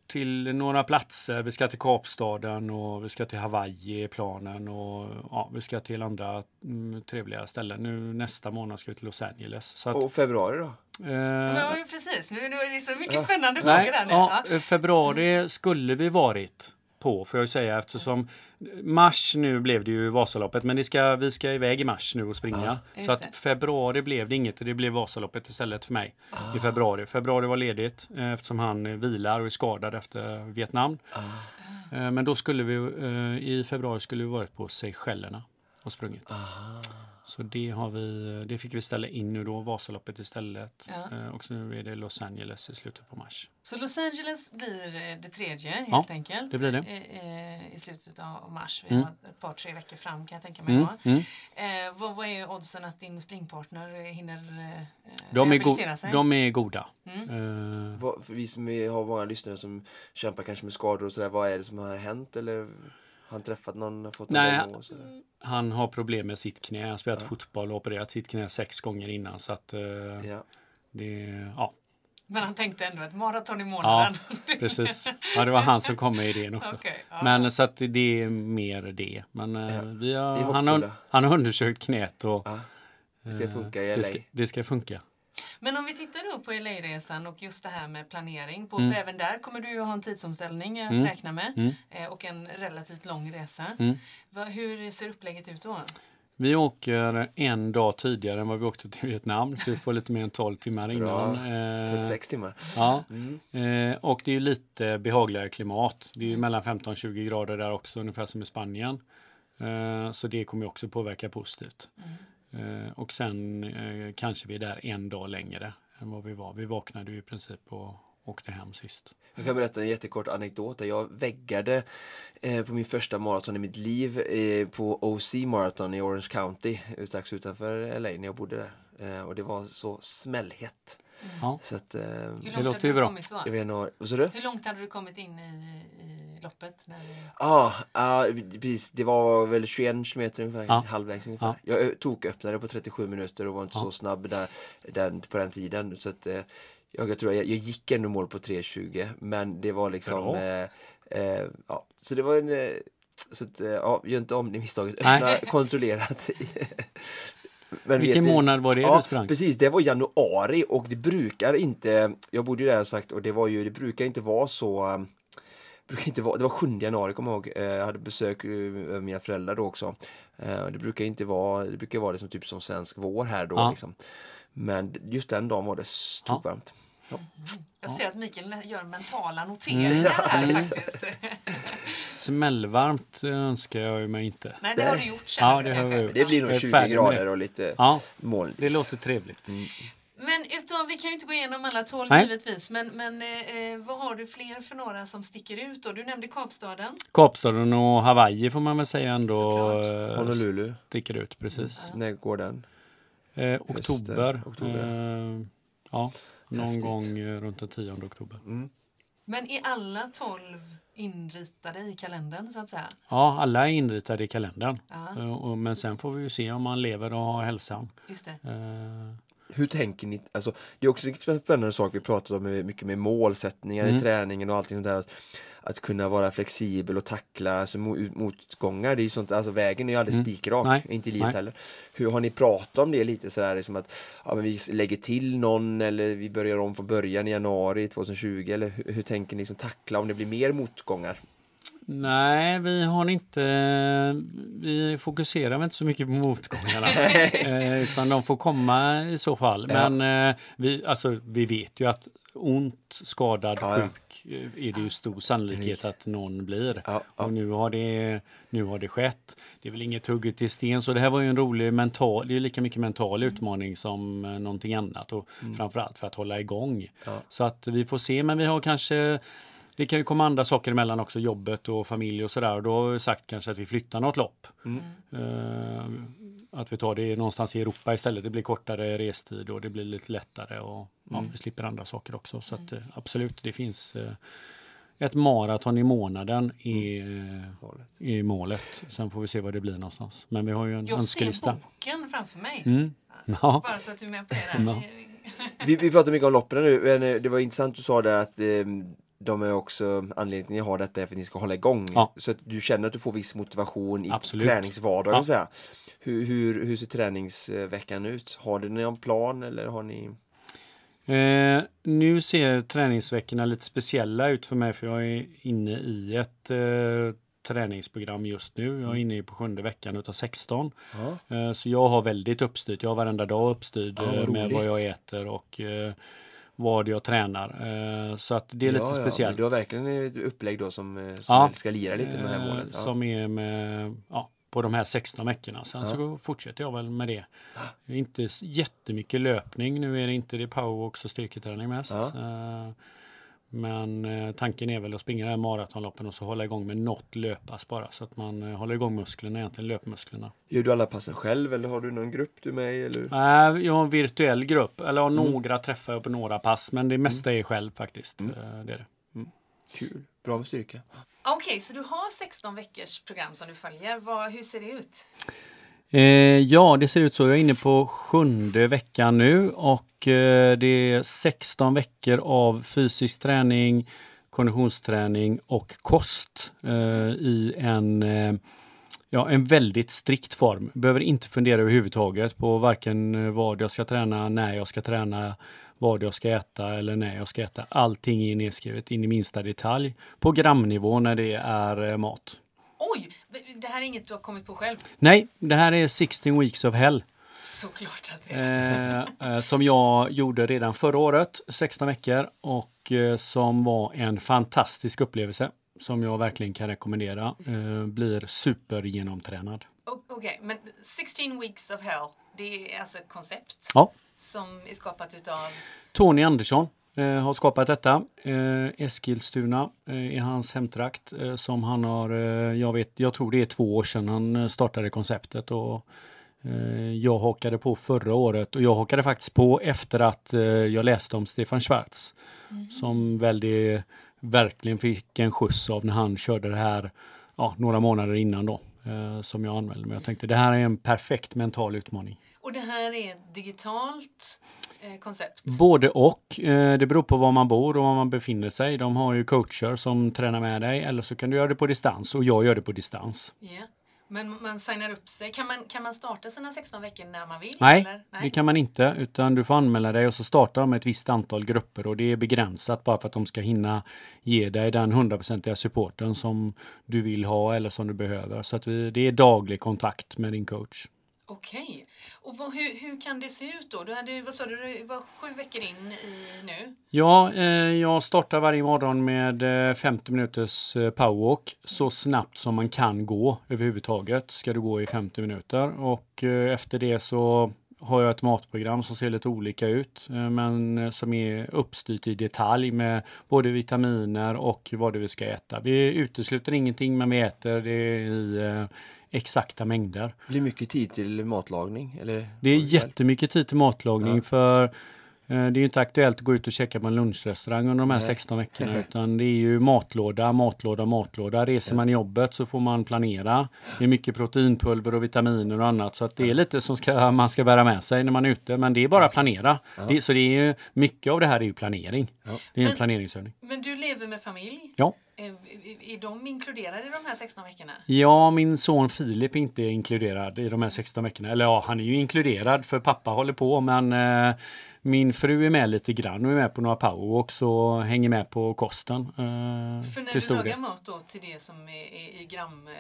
till några platser. Vi ska till Kapstaden och vi ska till Hawaii i planen och ja, vi ska till andra mm, trevliga ställen. Nu nästa månad ska vi till Los Angeles. Så att, Och februari då? eh, Ja, precis. Nu är det så mycket spännande Nej, frågor här nu. ja, Ja. februari skulle vi varit på får jag säga eftersom mars nu blev det ju Vasaloppet men det ska, vi ska iväg i mars nu och springa. Just så att februari blev det inget och det blev Vasaloppet istället för mig i februari. Februari var ledigt eh, eftersom han eh, vilar och är skadad efter Vietnam. Eh, Men då skulle vi i februari skulle vi varit på Seychellerna och sprungit. Så det, har vi, det fick vi ställa in nu då, Vasaloppet istället. Ja. Eh, Och så nu är det Los Angeles i slutet på mars. Så Los Angeles blir eh, det tredje helt Ja, enkelt. det blir det. I, eh, I slutet av mars. Vi Mm. har ett par, tre veckor fram kan jag tänka mig. Mm, mm. Eh, vad, vad är oddsen att din springpartner hinner eh, De, rehabilitera sig? de är goda. Mm. Eh, Vad, vi som är, har många lyssnare som kämpar kanske med skador och sådär, vad är det som har hänt eller han träffat någon, fått någon Nej, diagnos? eller? han har problem med sitt knä. Han har spelat Ja. fotboll och opererat sitt knä sex gånger innan. Så att eh, Ja. det, ja, Men han tänkte ändå ett maraton i ja, månaden. precis. Ja, det var han som kom med idén också. Okej, ja. Men så att det är mer det. Men eh, Ja, vi har, han, har, han har undersökt knät och Ja. Det ska eh, funka i det LA. ska, det ska funka. Men om vi tittar då på LA-resan och just det här med planering. På, Mm. För även där kommer du ju ha en tidsomställning att Mm. räkna med. Mm. Eh, och en relativt lång resa. Mm. Va, hur ser upplägget ut då? Vi åker en dag tidigare än vad vi åkte till Vietnam. Så vi får lite mer än 12 timmar innan. Eh, 36 timmar. Ja, Mm. eh, och det är lite behagligare klimat. Det är ju mellan 15 och 20 grader där också, ungefär som i Spanien. Eh, så det kommer ju också påverka positivt. Eh, och sen eh, kanske vi är där en dag längre än vad vi var. Vi vaknade ju i princip och åkte hem sist. Jag kan berätta en jättekort anekdot. Jag väggade eh, på min första maraton i mitt liv eh, på OC Marathon i Orange County strax utanför LA när jag bodde där. Eh, och det var så smällhett. Ja. Så att, eh, Hur Det långt låter hade ju du bra. kommit då? det var i januari. Vad sa du? Hur långt hade du kommit in i, i loppet? När. Ja, ah, precis. Det var väl 21 kilometer ungefär, Ja. halvvägs ungefär. Ja. Jag tog öppnade på 37 minuter och var inte Ja. så snabb där, den, på den tiden. Så att, eh, jag, jag tror jag, jag gick ändå mål på 3.20 men det var liksom eh, eh, ja, så det var en eh, så att, eh, ja, gör inte om det misstaget. Öppna kontrollerat. Men Vilken månad var det Ja, du sprang? precis. Det var januari och det brukar inte, jag bodde ju där sagt och det var ju, det brukar inte vara så um, brukar inte vara, det var 7 januari kommer jag ihåg, Eh, jag hade besök eh, av mina föräldrar då också. Eh, Det brukar inte vara, det brukar vara liksom typ som svensk vår här då Ja. liksom. Men just den dagen var det stokvarmt. Jag ser att Mikael gör mentala Mm. noteringar här faktiskt. Smällvarmt önskar jag ju mig inte. Nej, det har du gjort känner Ja, du det har kanske. jag gjort. Det blir nog är 20 färdig med grader och lite Ja, molnigt. det låter trevligt. Men utav, vi kan ju inte gå igenom alla tolv Nej. givetvis, men, men eh, eh, vad har du fler för några som sticker ut då? Du nämnde Kapstaden. Kapstaden och Hawaii får man väl säga ändå Såklart. eh, Honolulu, sticker ut precis. när går den? Eh, oktober. oktober. Eh, ja, någon Häftigt. gång eh, runt den 10 oktober. Mm. Men är alla tolv inritade i kalendern så att säga? Ja, alla är inritade i kalendern. Ja, men sen får vi ju se om man lever och har hälsan. just det. Hur tänker ni? Alltså, det är också en spännande sak vi pratat om mycket med målsättningar Mm. i träningen och allting sånt där. Att, att kunna vara flexibel och tackla alltså, mo- motgångar. Det är sånt, alltså, vägen är ju aldrig Mm. spikrak, Nej. inte i livet Nej. heller. Hur har ni pratat om det lite sådär, liksom att ja, men vi lägger till någon eller vi börjar om från början i januari 2020 eller hur, hur tänker ni liksom tackla om det blir mer motgångar? Nej, vi har inte... Vi fokuserar inte så mycket på motgångarna. eh, utan de får komma i så fall. Ja. Men eh, vi, alltså, vi vet ju att ont, skadad, Ja, sjuk eh, är det ju stor sannolikhet att någon blir. Ja. Och nu har, det, nu har det skett. Det är väl inget hugget i sten, så det här var ju en rolig mental, det är lika mycket mental utmaning som någonting annat och framförallt för att hålla igång. Mm. Så att vi får se, men vi har kanske det kan ju komma andra saker emellan också, jobbet och familj och sådär. Och då har vi sagt kanske att vi flyttar något lopp. Mm. Eh, att vi tar det någonstans i Europa istället. Det blir kortare restid och det blir lite lättare och ja, Mm. vi slipper andra saker också. Så att, eh, absolut, det finns eh, ett maraton i månaden i, Mm. i målet. Sen får vi se var det blir någonstans. Men vi har ju en Jag ser önskelista. boken framför mig. Mm. Ja. Bara så att du är med på det där. Ja. Vi, vi pratar mycket om loppen nu, men det var intressant du sa där att eh, de är också anledningen till att ni har detta är för att ni ska hålla igång. Ja. Så att du känner att du får viss motivation i Absolut. träningsvardagen. Ja. Hur, hur, hur ser träningsveckan ut? Har du någon plan eller har ni? Eh, nu ser träningsveckorna lite speciella ut för mig för jag är inne i ett eh, träningsprogram just nu. Jag är inne på sjunde veckan utav 16. Ja. Eh, så jag har väldigt uppstyrt. Jag har varenda dag uppstyrd Ja, vad eh, med vad jag äter och eh, vad jag tränar. Eh, så att det är lite Ja, ja, men speciellt. Du har verkligen ett upplägg då som, eh, som Ja. ska lira lite med det här Eh, målet. Ja. Som är med, på de här 16 veckorna. Sen så fortsätter jag väl med det. Inte jättemycket löpning. Nu är det inte det powerwalks och styrketräning mest. Men eh, tanken är väl att springa det här maratonloppen och så hålla igång med något löppass bara. Så att man eh, håller igång musklerna, egentligen löpmusklerna. Gör du alla passen själv eller har du någon grupp du är med i? Eller? Äh, jag har en virtuell grupp. Eller har Mm. några träffar jag på några pass. Men det mesta är själv faktiskt. Mm. Eh, Det är det. Kul, bra med styrka. Okej, så du har 16 veckors program som du följer. Vad, hur ser det ut? Eh, ja, det ser ut så. Jag är inne på sjunde veckan nu och eh, det är 16 veckor av fysisk träning, konditionsträning och kost eh, i en, eh, ja, en väldigt strikt form. Behöver inte fundera överhuvudtaget på varken eh, vad jag ska träna, när jag ska träna, vad jag ska äta eller när jag ska äta. Allting är nedskrivet in i minsta detalj på gramnivå när det är eh, mat. Oj, det här är inget du har kommit på själv. Nej, det här är 16 weeks of hell. Såklart att det är. eh, eh, som jag gjorde redan förra året, 16 veckor och eh, som var en fantastisk upplevelse som jag verkligen kan rekommendera. Eh, blir supergenomtränad. Okej, men 16 weeks of hell, det är alltså ett koncept Ja. som är skapat utav... Tony Andersson har skapat detta. Eh, Eskilstuna eh, är hans hemtrakt eh, som han har, eh, jag vet, jag tror det är två år sedan han eh, startade konceptet och eh, jag hakade på förra året och jag hakade faktiskt på efter att eh, jag läste om Stefan Schwarz som väldigt, verkligen fick en skjuts av när han körde det här ja, några månader innan då eh, som jag anmälde mig. Jag tänkte det här är en perfekt mental utmaning. Och det här är digitalt eh, koncept. Både och. Eh, Det beror på var man bor och var man befinner sig. De har ju coacher som tränar med dig eller så kan du göra det på distans och jag gör det på distans. Ja. Men man signar upp sig. Kan man, kan man starta sina 16 veckor när man vill? Nej, eller? det kan man inte utan du får anmäla dig och så startar de ett visst antal grupper och det är begränsat bara för att de ska hinna ge dig den hundraprocentiga supporten som du vill ha eller som du behöver. Så att vi, det är daglig kontakt med din coach. Okej. Och vad, hur, hur kan det se ut då? Du hade, vad sa du, du var sju veckor in i nu? Ja, eh, jag startar varje morgon med eh, 50 minuters eh, powerwalk så snabbt som man kan gå överhuvudtaget. Ska du gå i 50 minuter och eh, efter det så har jag ett matprogram som ser lite olika ut eh, men eh, som är uppstyrt i detalj med både vitaminer och vad det vi ska äta. Vi utesluter ingenting men vi äter det i eh, exakta mängder. Blir mycket tid till matlagning? Eller? Det är jättemycket tid till matlagning Ja. för eh, det är ju inte aktuellt att gå ut och käka på en lunchrestaurang under de här Nej. 16 veckorna utan det är ju matlåda, matlåda, matlåda. Reser man i jobbet så får man planera. Det är mycket proteinpulver och vitaminer och annat så att det är lite som ska, man ska bära med sig när man är ute men det är bara planera. Det, så det är ju, mycket av det här är ju planering. Ja. Det är en Men- planeringsövning. Men du lever med familj. Ja. Eh, är, de inkluderade i de här 16 veckorna? Ja, min son Filip är inte inkluderad i de här 16 veckorna. Eller ja, han är ju inkluderad för pappa håller på men eh, min fru är med lite grann och är med på några powerwalks och hänger med på kosten. Eh, För när du lagar mat då till det som är, är i gram eh,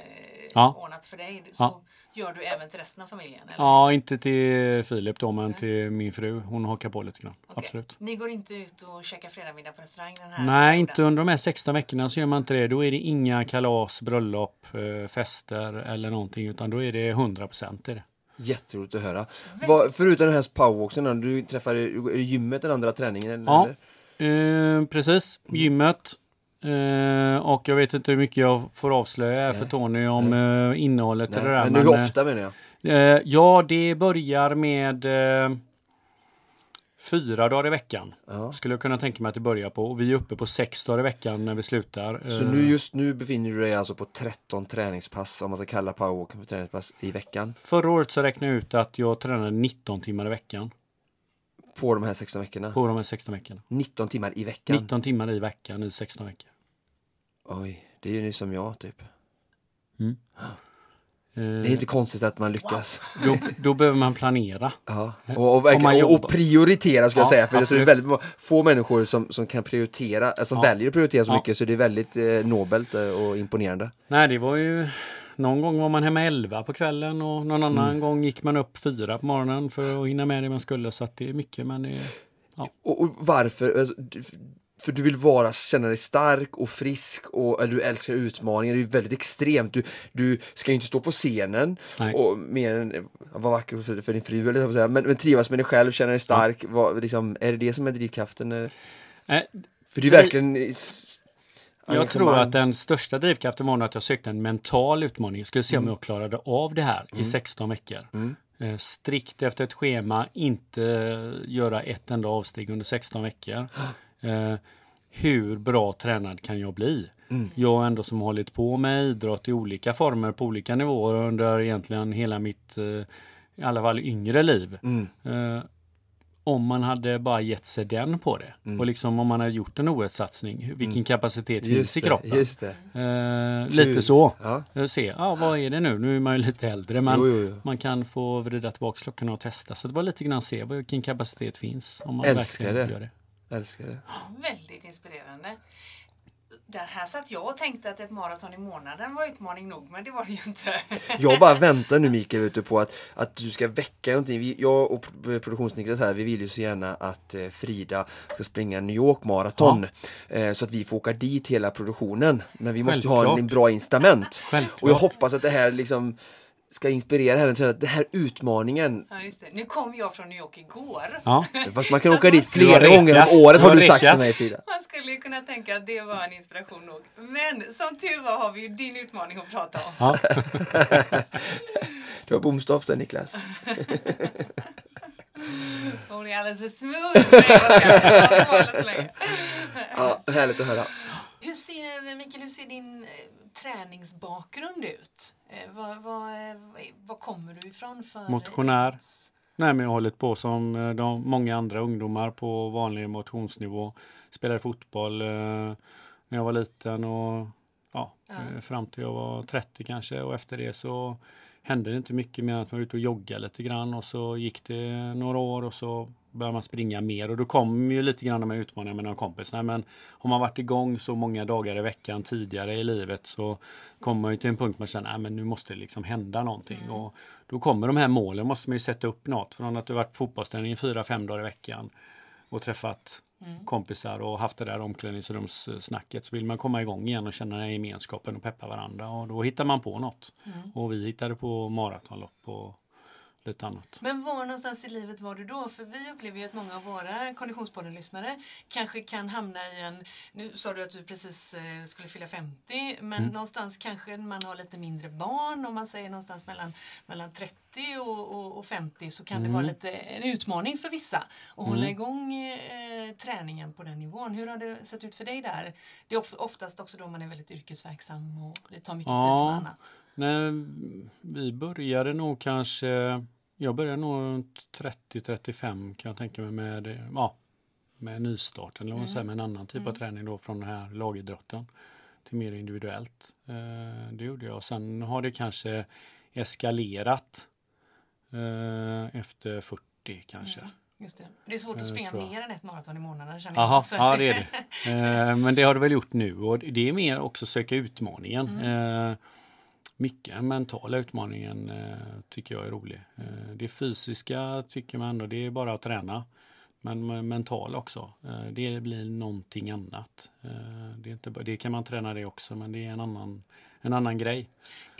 Ja. ordnat för dig så Ja. gör du även till resten av familjen? Eller? Ja, inte till Filip då men till min fru. Hon hakar på lite grann. Okej. Absolut. Ni går inte ut och käkar fredagmiddag på restaurang den här Nej, perioden? inte under de här 16 veckorna så gör man inte det. Då är det inga kalas, bröllop, eh, fester eller någonting utan då är det 100% i det. Jätteroligt att höra. Vad, förutom den här powerwalksen, då, du träffar är det gymmet den andra träningen? Ja. Eller? Eh, precis, gymmet. Eh, och jag vet inte hur mycket jag får avslöja här för Nej. Tony om eh, innehållet Nej, i det där. men men, hur eh, ofta menar jag? Eh, ja, det börjar med eh, fyra dagar i veckan. Ja. Skulle jag kunna tänka mig att det börjar på. Och vi är uppe på sex dagar i veckan när vi slutar. Så Eh, nu, just nu befinner du dig alltså på 13 träningspass, om man ska kalla powerwalken för träningspass, i veckan. Förra året så räknade jag ut att jag tränade 19 timmar i veckan. På de här 16 veckorna? På de här 16 veckorna. 19 timmar i veckan? 19 timmar i veckan i 16 veckor. Oj, det är ju nu som jag typ. Mm. Det är inte konstigt att man lyckas. Då, då behöver man planera. Ja. Och, och, verkligen, och, och prioritera jag Ja, säga. För jag tror det är absolut. väldigt få människor som, som kan prioritera, alltså som Ja. väljer att prioritera så Ja. mycket så det är väldigt eh, nobelt eh, och imponerande. Nej, det var ju... Någon gång var man hemma 11 på kvällen och någon annan Mm. gång gick man upp fyra på morgonen för att hinna med det man skulle. Så att det är mycket, men det är... Och, och varför? För du vill vara, känna dig stark och frisk och du älskar utmaningar. Det är ju väldigt extremt. Du, du ska inte stå på scenen Nej. och mer än vara vacker för, för din fru, eller så. Men, men trivas med dig själv, känna dig stark. Vad, liksom, är det det som är drivkraften? Eh, För det är verkligen Jag tror att den största drivkraften var att jag sökte en mental utmaning. Jag skulle se om jag klarade av det här i 16 veckor. Mm. Eh, strikt efter ett schema, inte göra ett enda avsteg under 16 veckor. Eh, hur bra tränad kan jag bli? Mm. Jag ändå som hållit på med idrott i olika former på olika nivåer under egentligen hela mitt, eh, i alla fall yngre liv. Mm. Eh, om man hade bara gett sig den på det. Mm. Och liksom om man hade gjort en OS-satsning, vilken kapacitet finns Just i det, kroppen? just det. Eh, lite så. Ja. Eh, Se, ja vad är det nu? Nu är man ju lite äldre men Jo, jo, jo. man kan få vrida tillbaka klockan och testa. Så det var lite grann se vilken kapacitet finns. Om man Älskar verkligen det. Gör det. Älskar det. Väldigt inspirerande. Det här satt jag och tänkte att ett maraton i månaden var utmaning nog, men det var det ju inte. Jag bara väntar nu Mikael du, på att, att du ska väcka någonting. Vi, jag och pro- produktionsniklas här, vi vill ju så gärna att eh, Frida ska springa New York Marathon. Eh, så att vi får åka dit hela produktionen. Men vi måste ju ha en, Självklart. en bra incitament. Självklart. Och jag hoppas att det här liksom ska inspirera henne till att den här utmaningen, Ja, just det. Nu kom jag från New York igår. Ja. fast man kan åka dit flera gånger om året har du sagt till mig Frida. Man skulle ju kunna tänka att det var en inspiration nog. Men som tur var har vi ju din utmaning att prata om. Ja. Du har bomstopp där Niklas. Hon är alldeles för smooth ska jag länge. Ja, härligt att höra. Hur ser, Mikael, hur ser din eh, träningsbakgrund ut? Vad, vad, eh, vad kommer du ifrån för Motionär. idrotts- Nej, men jag har hållit på som eh, de, många andra ungdomar på vanlig motionsnivå. Spelade fotboll eh, när jag var liten och ja, Ja. eh, fram till jag var 30 kanske och efter det så hände det inte mycket mer än att man var ute och joggade lite grann och så gick det några år och så började man springa mer och då kom ju lite grann de här utmaningarna med några kompisar. Men har man varit igång så många dagar i veckan tidigare i livet så kommer man ju till en punkt man känner att nu måste det liksom hända någonting. Och då kommer de här målen, måste man ju sätta upp något. Från att du varit på fotbollsträning fyra, fem dagar i veckan och träffat kompisar och haft det där omklädningsrumssnacket så vill man komma igång igen och känna den här gemenskapen och peppa varandra och då hittar man på något. Och vi hittade på maratonlopp och lite annat. Men var någonstans i livet var du då? För vi upplever ju att många av våra Konditionspodden-lyssnare kanske kan hamna i en... Nu sa du att du precis eh, skulle fylla 50, men någonstans kanske man har lite mindre barn. Om man säger någonstans mellan, mellan 30 och, och, och 50 så kan det vara lite en utmaning för vissa att hålla igång eh, träningen på den nivån. Hur har det sett ut för dig där? Det är of- oftast också då man är väldigt yrkesverksam och det tar mycket tid Ja. med annat. Nej, vi började nog kanske, jag började nog runt 30-35 kan jag tänka mig med, ja, med nystart eller man säger, med en annan typ av träning då från den här lagidrotten till mer individuellt. Eh, det gjorde jag. Sen har det kanske eskalerat eh, efter 40 kanske. Just det. det är svårt att Eh, springa mer än ett maraton i månaden känner Jaha, jag. Så ja det är det. Eh, men det har det väl gjort nu och det är mer också söka utmaningen. Eh, mycket den mentala utmaningen eh, tycker jag är rolig. Eh, det fysiska tycker man ändå, det är bara att träna. Men mental också, eh, det blir någonting annat. Eh, det, är inte, det kan man träna det också, men det är en annan, en annan grej.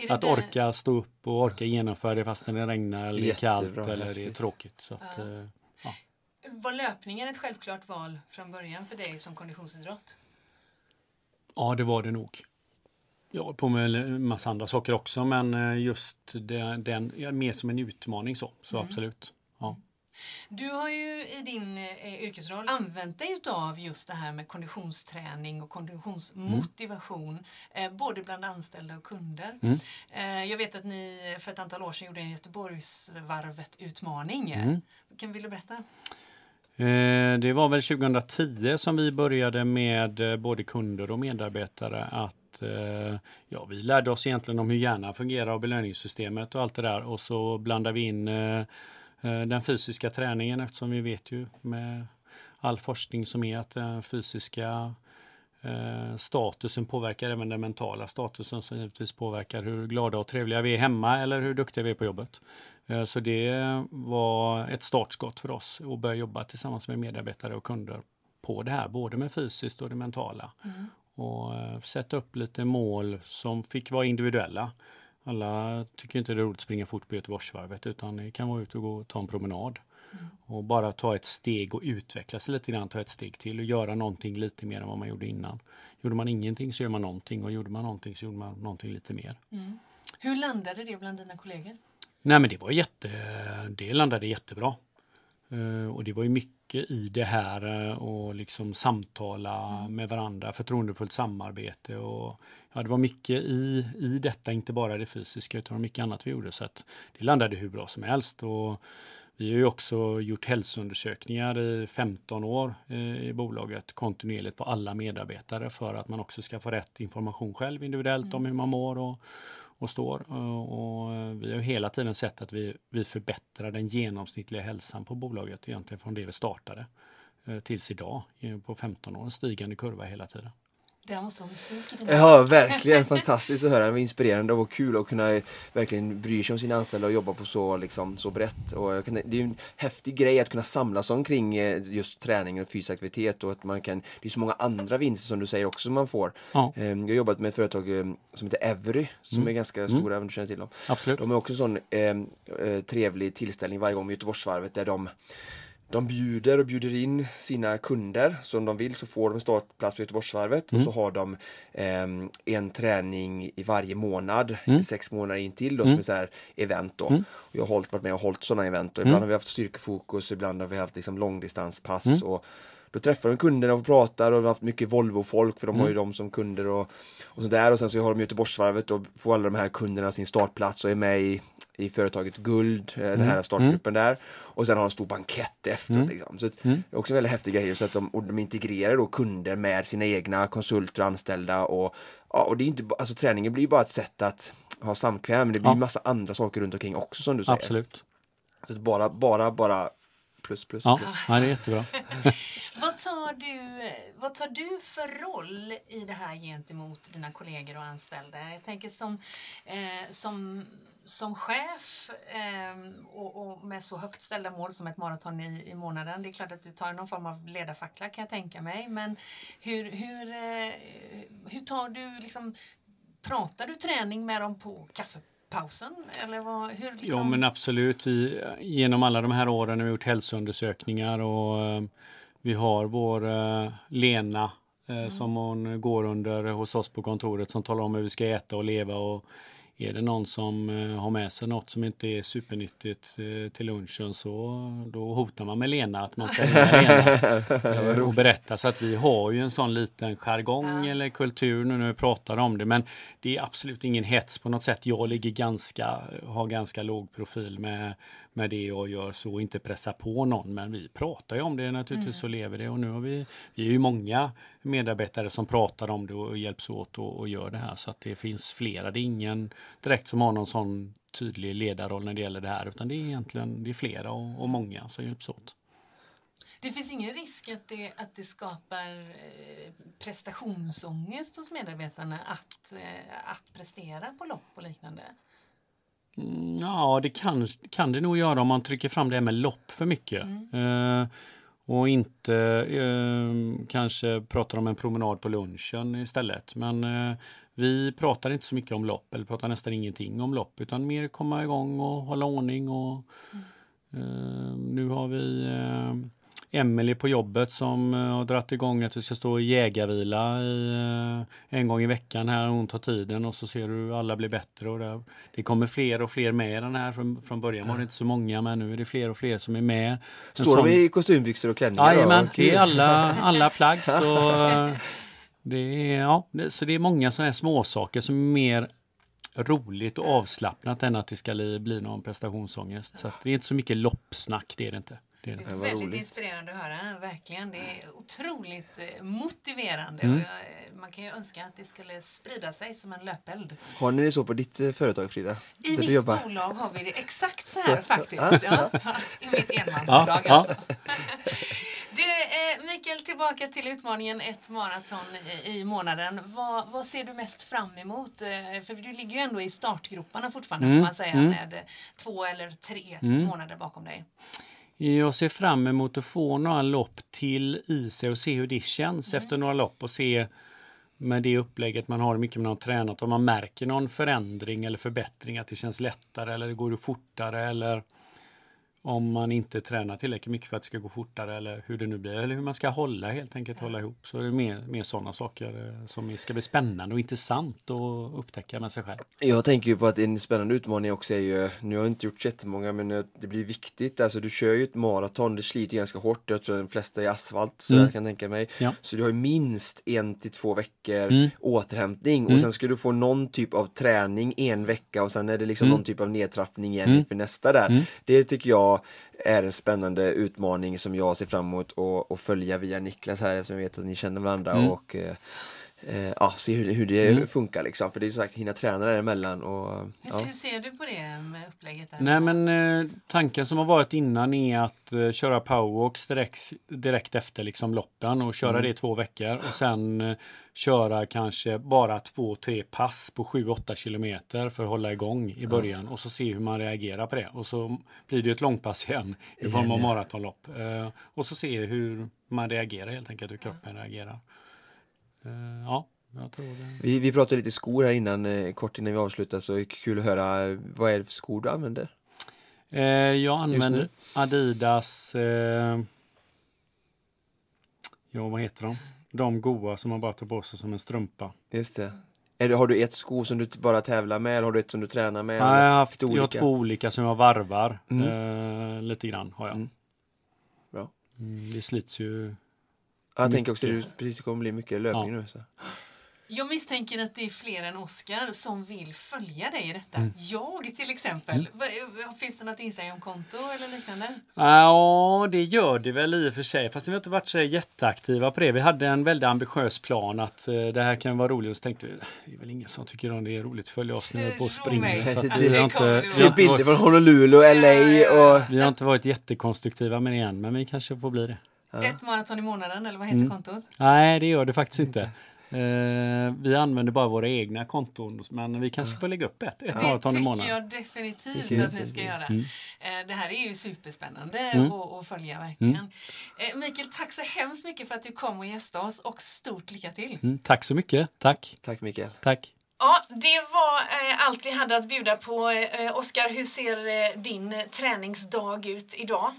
Att där- orka stå upp och orka genomföra det fast när det regnar eller det är kallt eller det är tråkigt. Så att, eh, Var löpningen ett självklart val från början för dig som konditionsidrott? Ja, det var det nog. Jag har på med en massa andra saker också, men eh, just det, den, ja, mer som en utmaning så, så absolut. Ja. Du har ju i din eh, yrkesroll använt dig av just det här med konditionsträning och konditionsmotivation eh, både bland anställda och kunder. Mm. Eh, jag vet att ni för ett antal år sedan gjorde en Göteborgsvarvet-utmaning. Mm. Kan vill du berätta? Eh, det var väl 2010 som vi började med eh, både kunder och medarbetare att eh, ja, vi lärde oss egentligen om hur hjärnan fungerar och belöningssystemet och allt det där och så blandade vi in eh, eh, den fysiska träningen eftersom vi vet ju med all forskning som är att den fysiska eh, statusen påverkar även den mentala statusen som givetvis påverkar hur glada och trevliga vi är hemma eller hur duktiga vi är på jobbet. Eh, så det var ett startskott för oss att börja jobba tillsammans med medarbetare och kunder på det här, både med fysiskt och det mentala. Mm. Och eh, sätta upp lite mål som fick vara individuella. Alla tycker inte det är roligt att springa fort på Göteborgsvarvet utan det kan vara ute och gå och ta en promenad. Mm. Och bara ta ett steg och utveckla sig lite grann, ta ett steg till och göra någonting lite mer än vad man gjorde innan. Gjorde man ingenting så gör man någonting och gjorde man någonting så gjorde man någonting lite mer. Mm. Hur landade det bland dina kollegor? Nej men det var jätte, det landade jättebra. Uh, och det var ju mycket i det här uh, och liksom samtala mm. med varandra, förtroendefullt samarbete och ja, det var mycket i, i detta, inte bara det fysiska utan mycket annat vi gjorde så att det landade hur bra som helst. Och vi har ju också gjort hälsoundersökningar i 15 år uh, i bolaget kontinuerligt på alla medarbetare för att man också ska få rätt information själv individuellt mm. om hur man mår och, och står. Eh, och eh, vi har hela tiden sett att vi, vi förbättrar den genomsnittliga hälsan på bolaget egentligen från det vi startade eh, tills idag på 15 år. En stigande kurva hela tiden. Det måste vara musik i dina Ja, verkligen fantastiskt att höra. Det var inspirerande och kul att kunna verkligen bry sig om sina anställda och jobba på så, liksom, så brett. Och kan, det är en häftig grej att kunna samlas omkring eh, just träning och fysisk aktivitet och att man kan, det är så många andra vinster som du säger också som man får. Ja. Ehm, jag har jobbat med ett företag eh, som heter Every som mm. är ganska mm. stora, om du känner till dem. Absolut. De har också en sån eh, trevlig tillställning varje gång med Göteborgsvarvet där de de bjuder och bjuder in sina kunder. Så om de vill så får de startplats på Göteborgsvarvet mm. och så har de eh, en träning i varje månad, mm. sex månader in till då, mm. som är så här event då. Mm. Och jag har hållit, varit med och hållit sådana event och ibland mm. har vi haft styrkefokus, ibland har vi haft liksom långdistanspass mm. och då träffar de kunderna och pratar och vi har haft mycket Volvo-folk för de mm. har ju dem som kunder och, och sådär och sen så har de Göteborgsvarvet och får alla de här kunderna sin startplats och är med i, i företaget Guld, mm. den här mm. startgruppen mm. där. Och sen har de stor bankett efteråt. Mm. Liksom. Så det är också väldigt häftiga grejer så att de, och de integrerar då kunder med sina egna konsulter och anställda och, ja, och det är inte, alltså träningen blir bara ett sätt att ha samkväm men det blir ja. massa andra saker runt omkring också som du säger. Absolut. Så att bara, bara, bara plus, plus, ja. plus. Ja, det är jättebra. vad, tar du, vad tar du för roll i det här gentemot dina kollegor och anställda? Jag tänker som, eh, som, som chef eh, och, och, med så högt ställda mål som ett maraton i, i månaden. Det är klart att du tar någon form av ledarfackla kan jag tänka mig. Men hur, hur, eh, hur tar du liksom, pratar du träning med dem på kaffe pausen? Eller vad, hur liksom... Ja men absolut. Vi, genom alla de här åren har vi gjort hälsoundersökningar och uh, vi har vår uh, Lena uh, mm. som hon går under hos oss på kontoret som talar om hur vi ska äta och leva och är det någon som eh, har med sig något som inte är supernyttigt eh, till lunchen så då hotar man med Lena att man ska Lena eh, och berätta. Så att vi har ju en sån liten jargong ja. eller kultur nu när vi pratar om det. Men det är absolut ingen hets på något sätt. Jag ligger ganska, har ganska låg profil med, med det jag gör så inte pressa på någon. Men vi pratar ju om det naturligtvis mm. och lever det och nu har vi, vi är ju många medarbetare som pratar om det och hjälps åt och, och gör det här så att det finns flera. Det är ingen direkt som har någon sån tydlig ledarroll när det gäller det här utan det är egentligen det är flera och, och många som hjälps åt. Det finns ingen risk att det, att det skapar eh, prestationsångest hos medarbetarna att, eh, att prestera på lopp och liknande? Mm, ja, det kan, kan det nog göra om man trycker fram det med lopp för mycket. Mm. Eh, och inte eh, kanske pratar om en promenad på lunchen istället. Men eh, vi pratar inte så mycket om lopp eller pratar nästan ingenting om lopp utan mer komma igång och hålla ordning. Och, mm. eh, nu har vi eh, Emelie på jobbet som uh, har dragit igång att vi ska stå i jägarvila i, uh, en gång i veckan här. Hon tar tiden och så ser du hur alla blir bättre. Och det, det kommer fler och fler med i den här. Från, från början var det inte så många men nu är det fler och fler som är med. Står sån... de i kostymbyxor och klänningar? Jajamän, det är alla, alla plagg. Så, uh, det är, ja, så det är många sådana här småsaker som är mer roligt och avslappnat än att det ska bli någon prestationsångest. Så det är inte så mycket loppsnack, det är det inte. Det är, det är väldigt roligt. inspirerande att höra, verkligen. Det är otroligt eh, motiverande. Mm. Jag, eh, man kan ju önska att det skulle sprida sig som en löpeld. Har ni det så på ditt eh, företag, Frida? I mitt jobbar? bolag har vi det exakt så här faktiskt. Ja. I mitt enmansbolag ja, alltså. Du, eh, Mikael, tillbaka till utmaningen ett maraton i, i månaden. Vad, vad, ser du mest fram emot? För du ligger ju ändå i startgroparna fortfarande, mm. får man säga, mm. med två eller tre mm. månader bakom dig. Jag ser fram emot att få några lopp till i sig och se hur det känns mm. efter några lopp och se med det upplägget man har, hur mycket man har tränat, om man märker någon förändring eller förbättring, att det känns lättare eller det går fortare eller om man inte tränar tillräckligt mycket för att det ska gå fortare eller hur det nu blir. Eller hur man ska hålla helt enkelt, hålla ihop. Så det är mer, mer sådana saker eh, som ska bli spännande och intressant att upptäcka med sig själv. Jag tänker ju på att en spännande utmaning också är ju, nu har jag inte gjort jättemånga men det blir viktigt. Alltså du kör ju ett maraton, det sliter ganska hårt. Jag tror de flesta är asfalt, så mm. jag kan tänka mig. Ja. Så du har ju minst en till två veckor mm. återhämtning mm. och sen ska du få någon typ av träning en vecka och sen är det liksom mm. någon typ av nedtrappning igen mm. inför nästa där. Mm. Det tycker jag är en spännande utmaning som jag ser fram emot att följa via Niklas här eftersom jag vet att ni känner varandra mm. och eh, ja, se hur, hur det mm. funkar liksom. För det är som sagt, hinna träna däremellan. Och, hur, ja. hur ser du på det med upplägget? Där? Nej men eh, tanken som har varit innan är att eh, köra powerwalks direkt, direkt efter liksom loppen och köra mm. det i två veckor och sen eh, köra kanske bara två, tre pass på 7-8 kilometer för att hålla igång i början och så se hur man reagerar på det. Och så blir det ett långpass igen i form av maratonlopp. Eh, och så se hur man reagerar helt enkelt, hur kroppen reagerar. Eh, ja, jag tror det. Vi, vi pratade lite skor här innan, eh, kort innan vi avslutar, så kul att höra. Vad är det för skor du använder? Eh, jag använder Adidas, eh, ja vad heter de? De goa som man bara tar på sig som en strumpa. Just det. Är det, har du ett sko som du bara tävlar med eller har du ett som du tränar med? Nej, jag, har haft, jag har två olika som jag varvar. Mm. Eh, lite grann har jag. Mm. Bra. Mm, det slits ju jag mycket. tänker också att det precis kommer bli mycket löpning ja. nu. Så. Jag misstänker att det är fler än Oskar som vill följa dig i detta. Mm. Jag till exempel. Mm. Finns det något Instagramkonto eller liknande? Ja, det gör det väl i och för sig. Fast vi har inte varit så jätteaktiva på det. Vi hade en väldigt ambitiös plan att uh, det här kan vara roligt. Och så tänkte vi, det är väl ingen som tycker om det är roligt att följa oss nu på springa. Så vi har inte, Se bilder från Honolulu LA. Och... Vi har inte varit jättekonstruktiva med det än, men vi kanske får bli det. Ja. Ett maraton i månaden eller vad heter mm. kontot? Nej, det gör det faktiskt inte. Eh, vi använder bara våra egna konton, men vi kanske får lägga upp ett, ett maraton i månaden. Det tycker jag definitivt det att ni ska göra. Mm. Eh, det här är ju superspännande mm. att följa verkligen. Mm. Eh, Mikael, tack så hemskt mycket för att du kom och gästade oss och stort lycka till. Mm, tack så mycket. Tack. Tack Mikael. Tack. Ja, det var eh, allt vi hade att bjuda på. Eh, Oskar, hur ser eh, din träningsdag ut idag?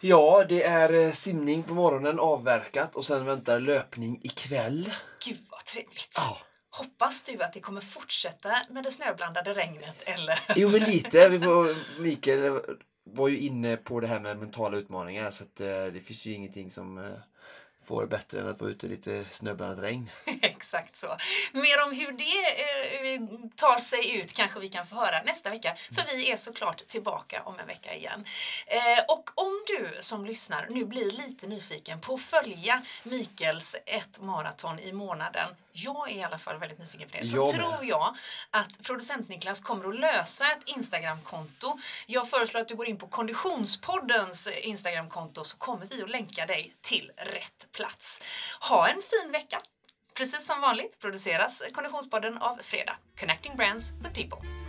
Ja, det är eh, simning på morgonen avverkat och sen väntar löpning ikväll. Gud vad trevligt. Ja. Hoppas du att det kommer fortsätta med det snöblandade regnet eller? Jo men lite. Vi får, Mikael var ju inne på det här med mentala utmaningar så att, eh, det finns ju ingenting som eh, får det bättre än att vara ute i lite snöblandat regn. Exakt så. Mer om hur det eh, eh, tar sig ut kanske vi kan få höra nästa vecka. För vi är såklart tillbaka om en vecka igen. Eh, och om du som lyssnar nu blir lite nyfiken på att följa Mikels ett maraton i månaden jag är i alla fall väldigt nyfiken på det. Så jag tror jag att producent Niklas kommer att lösa ett Instagramkonto. Jag föreslår att du går in på Konditionspoddens Instagramkonto så kommer vi att länka dig till rätt plats. Ha en fin vecka! Precis som vanligt produceras Konditionspodden av Fredag. Connecting Brands with People.